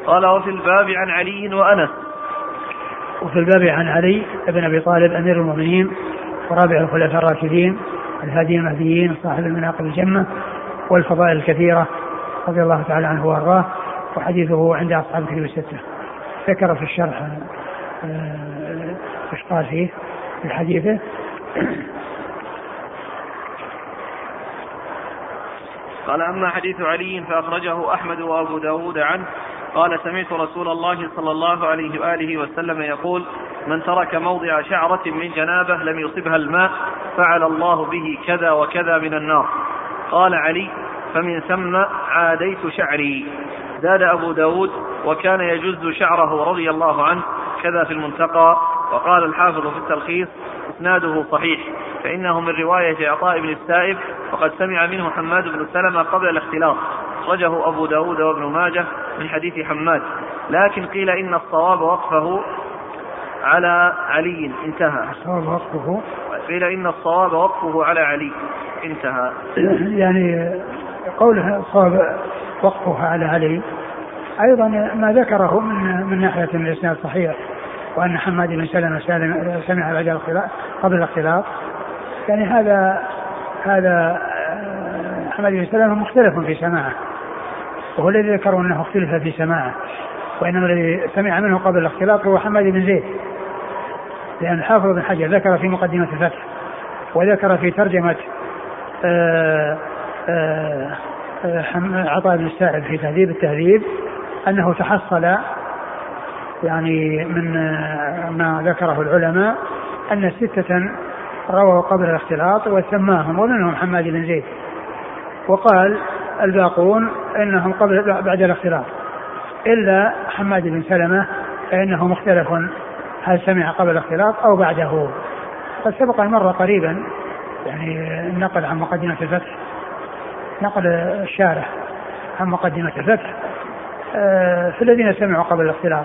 قال وفي الباب عن علي وأنس وفي الباب عن علي بن أبي طالب أمير المؤمنين ورابع الخلفاء الراشدين الهادي المهديين صاحب المناقب الجمة والفضائل الكثيرة رضي الله تعالى عنه وأرضاه وحديثه عند أصحاب الكتب الستة. ذكر في الشرح آه، إيش قال فيه في حديثه. قال أما حديث علي فأخرجه أحمد وأبو داود عنه قال سمعت رسول الله صلى الله عليه وآله وسلم يقول من ترك موضع شعرة من جنابة لم يصبها الماء فعل الله به كذا وكذا من النار. قال علي فمن ثم عاديت شعري. زاد أبو داود وكان يجز شعره رضي الله عنه كذا في المنتقى. وقال الحافظ في التلخيص إسناده صحيح فإنه من رواية عطاء بن السائب وقد سمع منه حماد بن سلمة قبل الاختلاط. أخرجه أبو داود وابن ماجه من حديث حماد. لكن قيل إن الصواب وقفه على علي انتهى. الصواب وقفه؟ قيل إن الصواب وقفه على علي انتهى. يعني قوله الصواب وقفه على علي أيضا ما ذكره من من ناحية الإسناد صحيح وأن حماد بن سلمة سمع بعد الاختلاط قبل الاختلاط يعني هذا هذا آه، حماد بن سلمة مختلف في سماعه. وهو الذي ذكروا أنه اختلف في سماعه وإنما الذي سمع منه قبل الاختلاط هو حماد بن زيد لأن الحافظ بن حجر ذكر في مقدمة الفتح وذكر في ترجمة آآ آه، آآ آه، عطاء بن السائب في تهذيب التهذيب أنه تحصل يعني من ما ذكره العلماء أن ستة رووا قبل الاختلاط وسماهم ومنهم حماد بن زيد. وقال الباقون إنهم قبل بعد الاختلاط إلا حماد بن سلمة فإنه مختلف هل سمع قبل الاختلاط أو بعده. قد سبق أن مر قريبا يعني النقل عن مقدمة الفتح نقل الشارح عن مقدمة الفتح آه، في الذين سمعوا قبل الاختلاط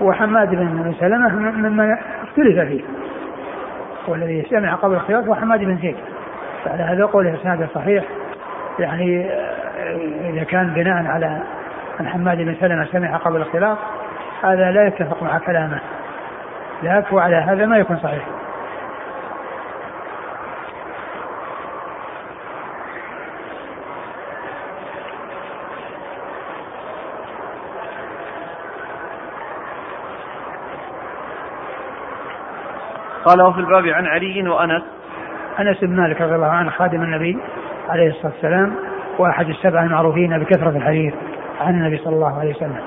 وحماد بن سلمة ممن اختلف فيه. والذي سمع قبل الاختلاط هو حماد بن زيد. فعلى هذا قوله اسناده صحيح. يعني آه، إذا كان بناء على أن حماد بن سلمة سمع قبل الاختلاط هذا لا يتفق مع كلامه. لكن وعلى هذا ما يكون صحيح. قال وفي الباب عن علي وأنس. أنس بن مالك رضي الله عنه خادم النبي. عليه الصلاة والسلام وأحد السبعه المعروفين بكثرة الحديث عن النبي صلى الله عليه وسلم.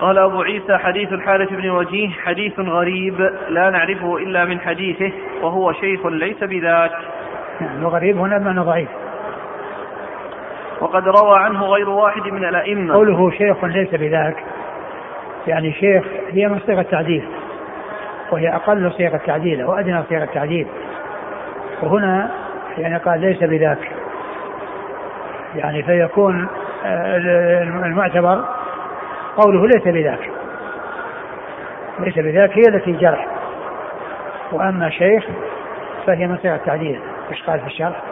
قال أبو عيسى حديث الحارث بن وجيه حديث غريب لا نعرفه إلا من حديثه وهو شيخ ليس بذاك. نعم وغريب هنا بمعنى ضعيف. وقد روى عنه غير واحد من الأئمة. قوله شيخ ليس بذاك يعني شيخ هي من صيغة التعديل وهي أقل صيغ التعديل أو أدنى صيغ التعديل. وهنا يعني قال ليس بذاك. يعني فيكون آه، المعتبر قوله ليس بذاك. ليس بذاك هي التي جرح. وأما شيخ فهي من صيغ التعديل إيش قال في الشرح؟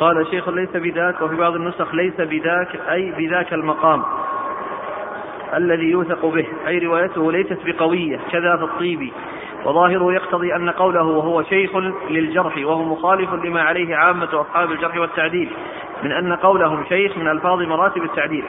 قال شيخ ليس بذاك وفي بعض النسخ ليس بذاك أي بذاك المقام. الذي يوثق به أي روايته ليست بقوية كذا في الطيبي وظاهره يقتضي أن قوله وهو شيخ للجرح وهو مخالف لما عليه عامة أصحاب الجرح والتعديل من أن قولهم شيخ من ألفاظ مراتب التعديل.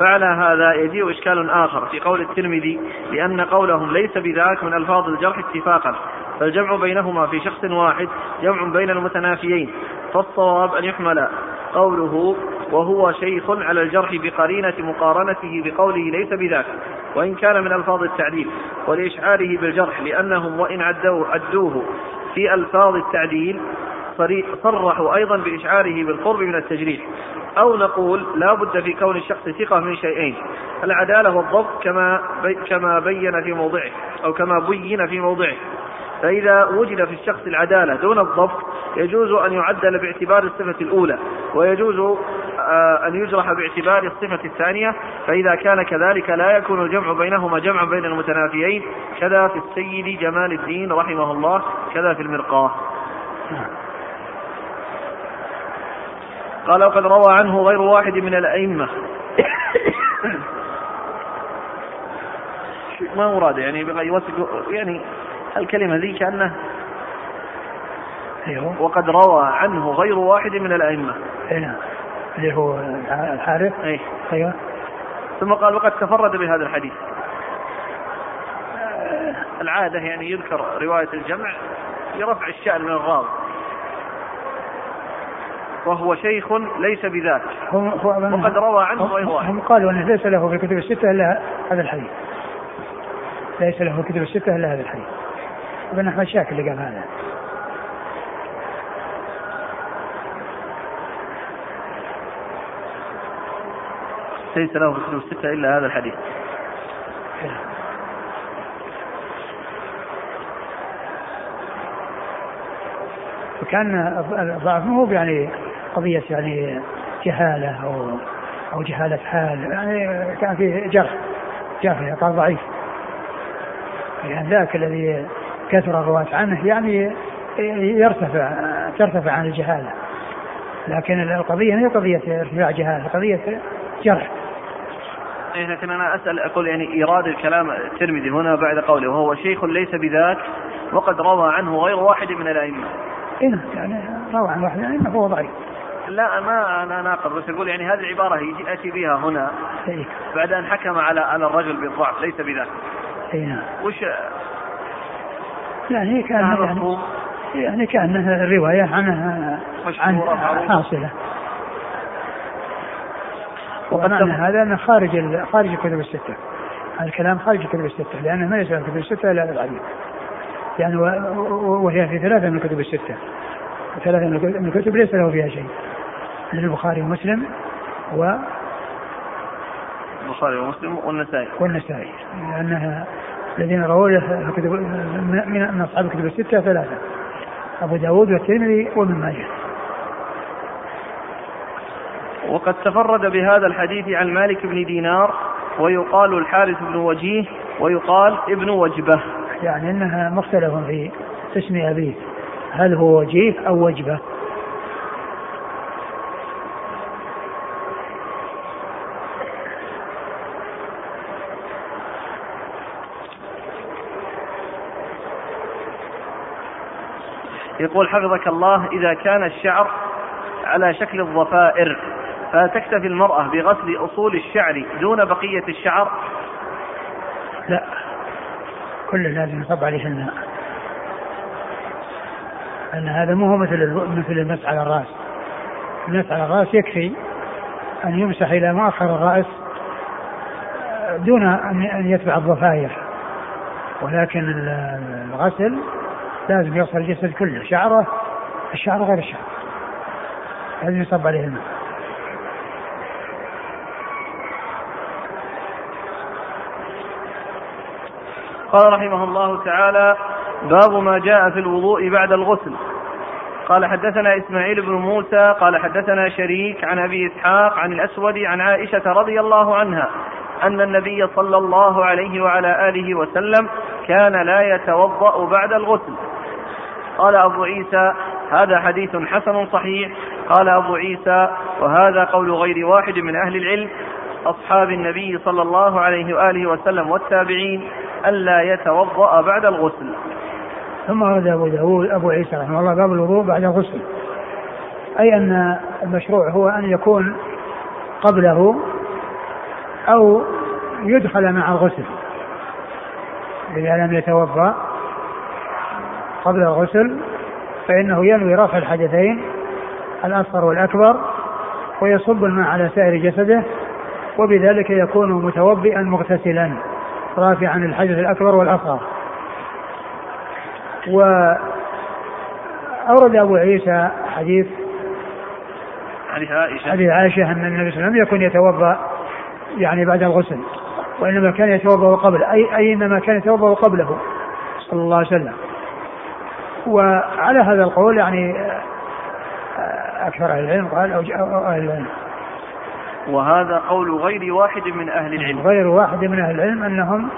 فعلى هذا يجيء إشكال آخر في قول الترمذي لأن قولهم ليس بذاك من ألفاظ الجرح اتفاقا فالجمع بينهما في شخص واحد جمع بين المتنافيين فالصواب أن يحمل. قوله وهو شيخ على الجرح بقرينة مقارنته بقوله ليس بذاك وإن كان من ألفاظ التعديل ولإشعاره بالجرح لأنهم وإن عدوه, عدوه في ألفاظ التعديل صرحوا أيضا بإشعاره بالقرب من التجريح. أو نقول لا بد في كون الشخص ثقة من شيئين العدالة والضبط كما بي كما بين في موضعه أو كما بين في موضعه. فإذا وجد في الشخص العدالة دون الضبط يجوز أن يعدل باعتبار الصفة الأولى ويجوز أن يجرح باعتبار الصفة الثانية فإذا كان كذلك لا يكون الجمع بينهما جمعا بين المتنافيين كذا في السيد جمال الدين رحمه الله كذا في المرقاة. قال وقد روى عنه غير واحد من الأئمة. ما مراد يعني يوثق يعني الكلمة ذي كأنه أيوه. وقد روى عنه غير واحد من الأئمة. نعم اللي هو الحارث. أي أيوه. ثم قال وقد تفرد بهذا الحديث. العادة يعني يذكر رواية الجمع لرفع الشأن من الراوي. وهو شيخ ليس بذاك. هم وقد روى عنه غير واحد هم قالوا إنه ليس له في الكتب الستة إلا هذا الحديث. ليس له في الكتب الستة إلا هذا الحديث. ابن أحمد شاكر اللي قال هذا. ليس له في الكتب الستة إلا هذا الحديث. وكان الضعف مو يعني قضية يعني جهالة أو أو جهالة حال يعني كان في جرح جرح قال ضعيف. يعني ذاك الذي كثر الرواة عنه يعني يرتفع ترتفع عن الجهالة. لكن القضية هي قضية ارتفاع جهالة قضية جرح. إيه لكن أنا أسأل أقول يعني إيراد الكلام الترمذي هنا بعد قوله وهو شيخ ليس بذاك وقد روى عنه غير واحد من الأئمة. إيه يعني روى عن واحد يعني هو ضعيف. لا ما أنا ناقض بس أقول يعني هذه العبارة يجي أتي بها هنا إيه. بعد أن حكم على على الرجل بالضعف ليس بذاك إيه نعم. وش؟ يعني كان يعني يعني كأنها الرواية عنها عن وقد ومعنى تم- هذا أنه خارج ال- خارج الكتب الستة. هذا الكلام خارج الكتب الستة. لأنه ما يسأل الكتب الستة إلا الحديث يعني وهي في ثلاثة من الكتب الستة. ثلاثة من الكتب- ليس له فيها شيء. من البخاري ومسلم و البخاري ومسلم والنسائي. والنسائي. لأنها الذين رووا له من من أصحاب الكتب الستة ثلاثة. أبو داود والترمذي وابن ماجه. وقد تفرد بهذا الحديث عن مالك بن دينار ويقال الحارث بن وجيه ويقال ابن وجبة. يعني إنها مختلف في اسم أبيه. هل هو وجيه أو وجبة؟ يقول حفظك الله إذا كان الشعر على شكل الضفائر فتكتفي المرأة بغسل أصول الشعر دون بقية الشعر؟ لا. كله لازم يصب عليه الماء أن هذا مو هو مثل مثل المسح على الرأس. المسح على الرأس يكفي أن يمسح إلى مؤخر الرأس آه، دون أن يتبع الضفائر ولكن ال- الغسل لازم يغسل الجسد كله شعره الشعر غير الشعر. لازم يصب عليه الماء قال رحمه الله تعالى باب ما جاء في الوضوء بعد الغسل. قال حدثنا إسماعيل بن موسى قال حدثنا شريك عن أبي إسحاق عن الأسود عن عائشة رضي الله عنها أن النبي صلى الله عليه وعلى آله وسلم كان لا يتوضأ بعد الغسل. قال أبو عيسى هذا حديث حسن صحيح. قال أبو عيسى وهذا قول غير واحد من أهل العلم أصحاب النبي صلى الله عليه وآله وسلم والتابعين. ألا يتوضأ بعد الغسل. ثم ورد أبو داود أبو عيسى رحمه الله باب الوضوء بعد الغسل. أي أن المشروع هو أن يكون قبله أو يدخل مع الغسل. إذا لم يتوضأ قبل الغسل فإنه ينوي رفع الحدثين الأصغر والأكبر ويصب الماء على سائر جسده وبذلك يكون متوضئا مغتسلا. رافعا الحدث الأكبر والأصغر. وأورد أبو عيسى حديث حديث عائشة. حديث عائشة أن النبي صلى الله عليه وسلم يكن يتوضأ يعني بعد الغسل وإنما كان يتوضأ قبل أي أي إنما كان يتوضأ قبله صلى الله عليه وسلم. وعلى هذا القول يعني آه، أكثر أهل العلم قال أو أهل العلم. وهذا قول غير واحد من أهل العلم. غير واحد من أهل العلم أنهم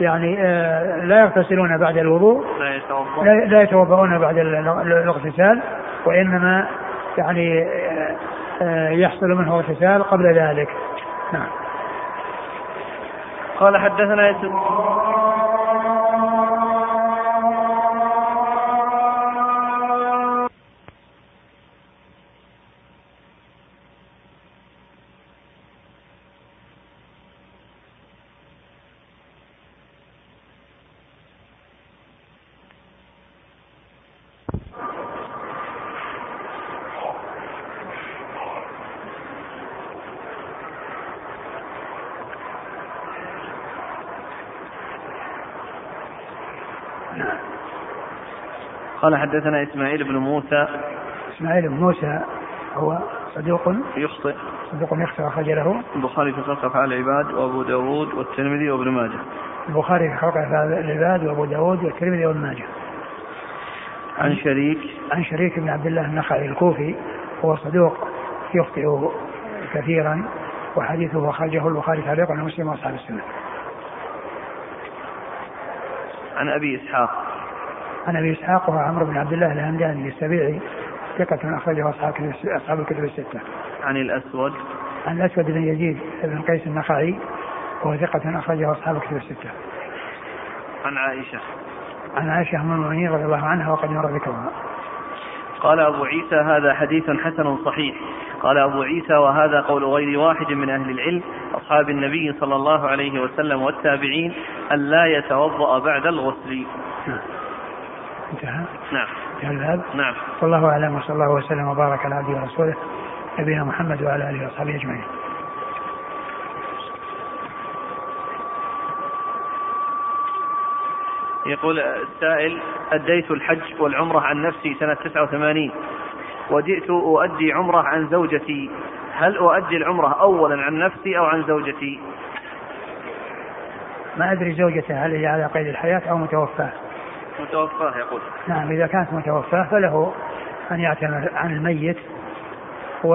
يعني آه، لا يغتسلون بعد الوضوء لا يتوضأ لا يتوضؤون بعد ال- ال- الاغتسال وإنما يعني آه، آه، يحصل منه اغتسال قبل ذلك. نعم. قال حدثنا يسوع. قال حدثنا إسماعيل بن موسى. إسماعيل بن موسى هو صدوق يخطئ. صدوق يخطئ أخرج له البخاري في خلق أفعال العباد وأبو داود والترمذي وابن ماجه. البخاري في خلق أفعال العباد وأبو داود والترمذي وابن ماجه. عن شريك. عن شريك بن عبد الله النخعي الكوفي هو صدوق يخطئ كثيرا وحديثه أخرجه البخاري تعليقا ومسلم وأصحاب السنة. عن أبي إسحاق. عن أبي إسحاق وهو عمرو بن عبد الله الهمداني السبيعي ثقة أخرجه أصحاب أصحاب الكتب الستة. عن الأسود عن الأسود بن يزيد بن قيس النخعي وهو ثقة أخرجه أصحاب الكتب الستة. عن عائشة عن عائشة أم المؤمنين رضي الله عنها وقد مر ذكرها. قال أبو عيسى هذا حديث حسن صحيح قال أبو عيسى وهذا قول غير واحد من أهل العلم أصحاب النبي صلى الله عليه وسلم والتابعين أن لا يتوضأ بعد الغسل نعم. نعم الباب نعم. والله أعلم وصلى الله وسلم وبارك على عبده ورسوله نبينا محمد وعلى آله وصحبه أجمعين. يقول السائل أديت الحج والعمرة عن نفسي سنة 89 وجئت أؤدي عمرة عن زوجتي. هل أؤدي العمرة أولا عن نفسي أو عن زوجتي؟ ما أدري زوجته هل هي على قيد الحياة أو متوفاة؟ متوفاه يقول. نعم إذا كانت متوفاة فله أن يعتمر عن الميت. و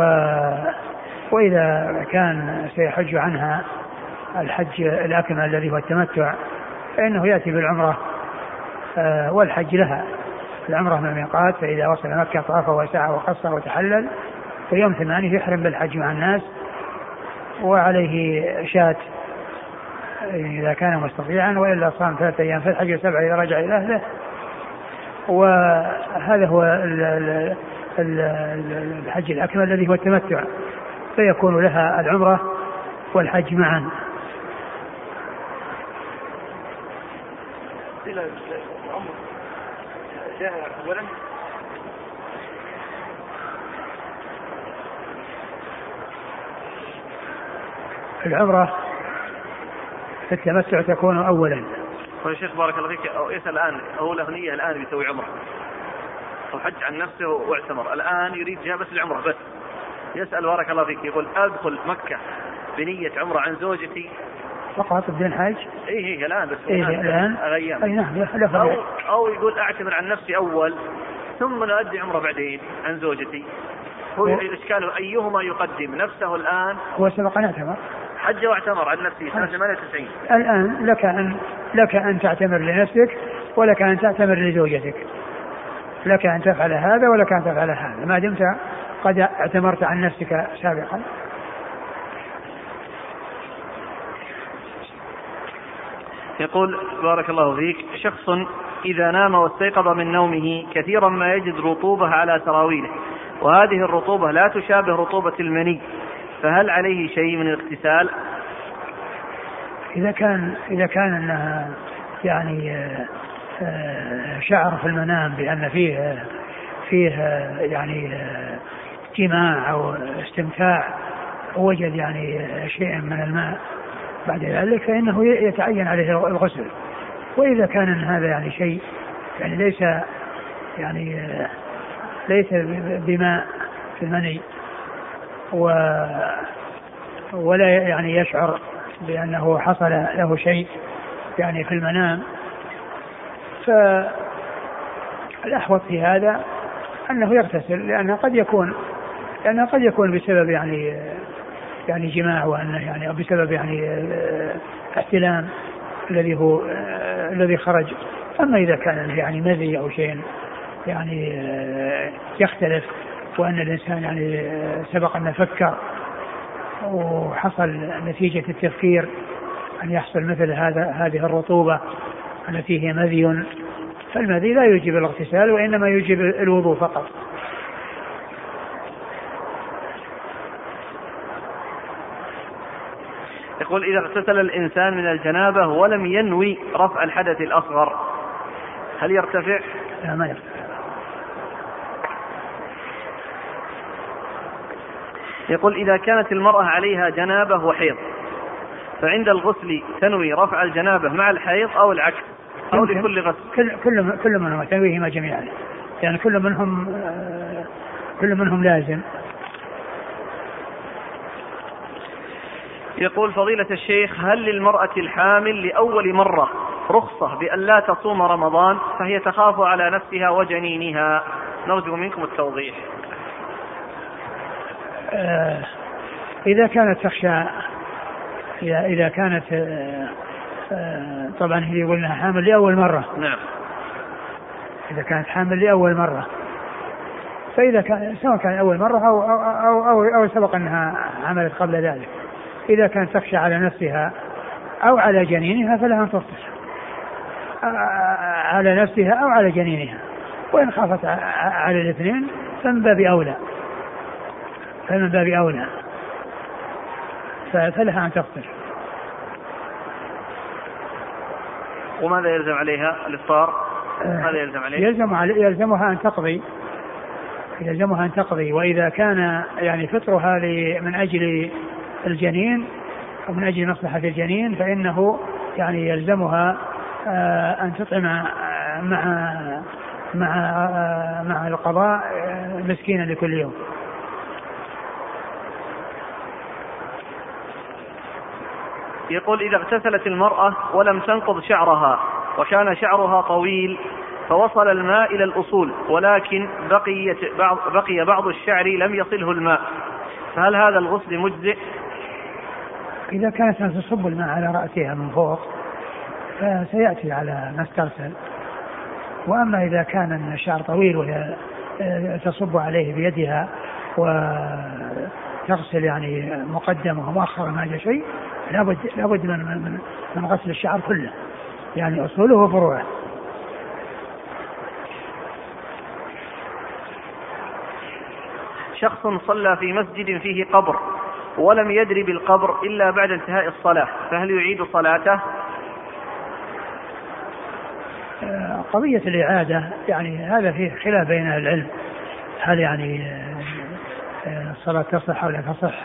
وإذا كان سيحج عنها الحج الأكمل الذي هو التمتع فإنه يأتي بالعمرة آه، والحج لها. العمرة من الميقات فإذا وصل مكة طاف وسعى وقصر وتحلل في يوم ثمانية يحرم بالحج مع الناس وعليه شاة إذا كان مستطيعا وإلا صام ثلاثة أيام في الحج وسبعة إذا رجع إلى أهله. وهذا هو الحج الأكمل الذي هو التمتع. فيكون لها العمرة والحج معا. العمرة في التمتع تكون أولا. طيب شيخ بارك الله فيك. أو يسأل الآن هو له نية الآن بيسوي عمرة. أو حج عن نفسه واعتمر. الآن يريد جاء بس العمرة بس. يسأل بارك الله فيك يقول أدخل مكة بنية عمرة عن زوجتي. فقط بدون حج؟ اي اي الآن بس. إيه الآن. أيام أي نعم أو, أو يقول أعتمر عن نفسي أول ثم نؤدي عمرة بعدين عن زوجتي. هو الاشكال أيهما يقدم؟ نفسه الآن؟ هو سبق أن اعتمر. حج واعتمر عن نفسه سنة 98 الآن لك ان لك أن تعتمر لنفسك ولك أن تعتمر لزوجتك. لك أن تفعل هذا ولك أن تفعل هذا. ما دمت قد اعتمرت عن نفسك سابقا. يقول بارك الله فيك. شخص إذا نام واستيقظ من نومه كثيرا ما يجد رطوبة على سراويله. وهذه الرطوبة لا تشابه رطوبة المني. فهل عليه شيء من الاغتسال؟ إذا كان إذا كان أنها يعني آه، آه، شعر في المنام بأن فيه فيه يعني آه، جماع أو استمتاع وجد يعني شيء من الماء بعد ذلك فإنه يتعين عليه الغسل وإذا كان هذا يعني شيء يعني ليس يعني ليس بماء في المني و ولا يعني يشعر بأنه حصل له شيء يعني في المنام. فالأحوط في هذا أنه يغتسل لأنه قد يكون لأنه قد يكون بسبب يعني يعني جماع وأنه يعني أو بسبب يعني آه، احتلام الذي هو آه، الذي خرج. أما إذا كان يعني مذي أو شيء يعني آه، يختلف وأن الإنسان يعني سبق أن فكر وحصل نتيجة التفكير أن يحصل مثل هذا هذه الرطوبة التي هي مذي. فالمذي لا يوجب الاغتسال وإنما يوجب الوضوء فقط. يقول إذا اغتسل الإنسان من الجنابة ولم ينوي رفع الحدث الأصغر هل يرتفع؟ لا ما يرتفع. يقول إذا كانت المرأة عليها جنابة وحيض فعند الغسل تنوي رفع الجنابة مع الحيض أو العكس أو لكل غسل. كل كل كل منهما تنويهما جميعا. يعني كل منهم كل منهم لازم. يقول فضيلة الشيخ هل للمرأة الحامل لأول مرة رخصة بأن لا تصوم رمضان فهي تخاف على نفسها وجنينها؟ نرجو منكم التوضيح. آه إذا كانت تخشى إذا كانت آه آه طبعا هي قلنا حامل لأول مرة. نعم. إذا كانت حامل لأول مرة. فإذا كان سواء كان أول مرة أو أو أو, أو, أو سبق أنها عملت قبل ذلك. إذا كانت تخشى على نفسها أو على جنينها فلها أن تفطر. على نفسها أو على جنينها. وإن خافت على الاثنين فمن باب أولى. فمن باب أولى فلها أن تفطر وماذا يلزم عليها الإفطار؟ ماذا يلزم عليها؟ يلزم يلزمها أن تقضي يلزمها أن تقضي وإذا كان يعني فطرها من أجل الجنين أو من أجل مصلحة الجنين فإنه يعني يلزمها آه، أن تطعم آه، مع مع آه، مع القضاء مسكينا لكل يوم. يقول إذا اغتسلت المرأة ولم تنقض شعرها وكان شعرها طويل فوصل الماء إلى الأصول ولكن بقيت بعض بقي بعض الشعر لم يصله الماء فهل هذا الغسل مجزئ؟ إذا كانت تصب الماء على رأسها من فوق فسيأتي على ما استغسل وأما إذا كان الشعر طويل وهي آه، تصب عليه بيدها وتغسل يعني مقدمة ومؤخرا ما شيء لابد لابد من من من غسل الشعر كله. يعني أصوله وفروعه. شخص صلى في مسجد فيه قبر ولم يدري بالقبر إلا بعد انتهاء الصلاة فهل يعيد صلاته؟ آه، قضية الإعادة يعني هذا فيه خلاف بين العلم. هل يعني آه، الصلاة تصح أو لا تصح؟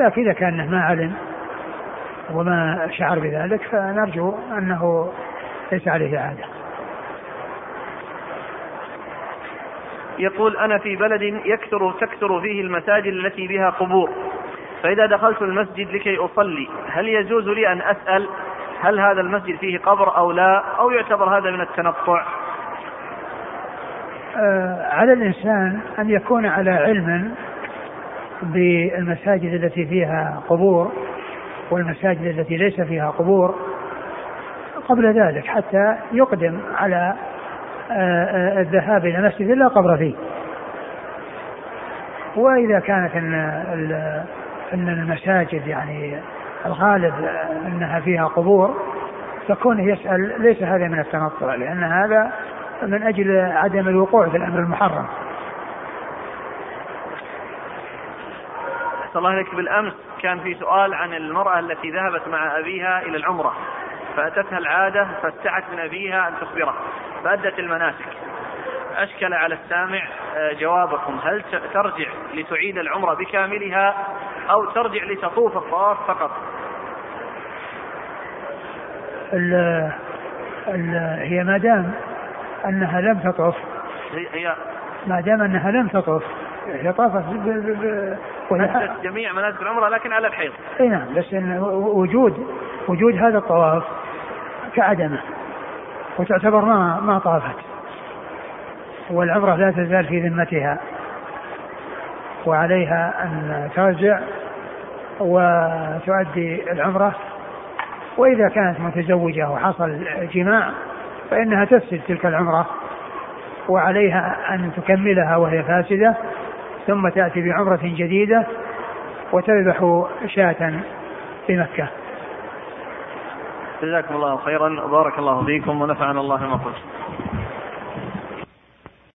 لكن إذا كان ما علم وما شعر بذلك فنرجو أنه ليس عليه إعادة. يقول أنا في بلد يكثر تكثر فيه المساجد التي بها قبور. فإذا دخلت المسجد لكي أصلي هل يجوز لي أن أسأل هل هذا المسجد فيه قبر أو لا أو يعتبر هذا من التنطع؟ آه على الإنسان أن يكون على علم بالمساجد التي فيها قبور والمساجد التي ليس فيها قبور قبل ذلك حتى يقدم على آه، آه، الذهاب إلى مسجد لا قبر فيه وإذا كانت إن المساجد يعني الغالب إنها فيها قبور فكونه يسأل ليس هذا من التنطع لأن هذا من أجل عدم الوقوع في الأمر المحرم. الله عليك بالأمس كان في سؤال عن المرأة التي ذهبت مع أبيها إلى العمرة فأتتها العادة فاستعت من أبيها أن تخبره فأدت المناسك. أشكل على السامع آه، جوابكم. هل ترجع لتعيد العمرة بكاملها أو ترجع لتطوف الطواف فقط؟ ال ال هي ما دام أنها لم تطوف. هي ما دام أنها لم تطوف. هي طافت جميع مناسك العمرة لكن على الحيض. إي نعم بس إن وجود وجود هذا الطواف كعدمه وتعتبر ما ما طافت والعمرة لا تزال في ذمتها وعليها أن ترجع وتؤدي العمرة وإذا كانت متزوجة وحصل جماع فإنها تفسد تلك العمرة وعليها أن تكملها وهي فاسدة ثم تأتي بعمرة جديدة وتذبح شاة في مكة. جزاكم الله خيرا. وبارك الله فيكم ونفعنا الله ما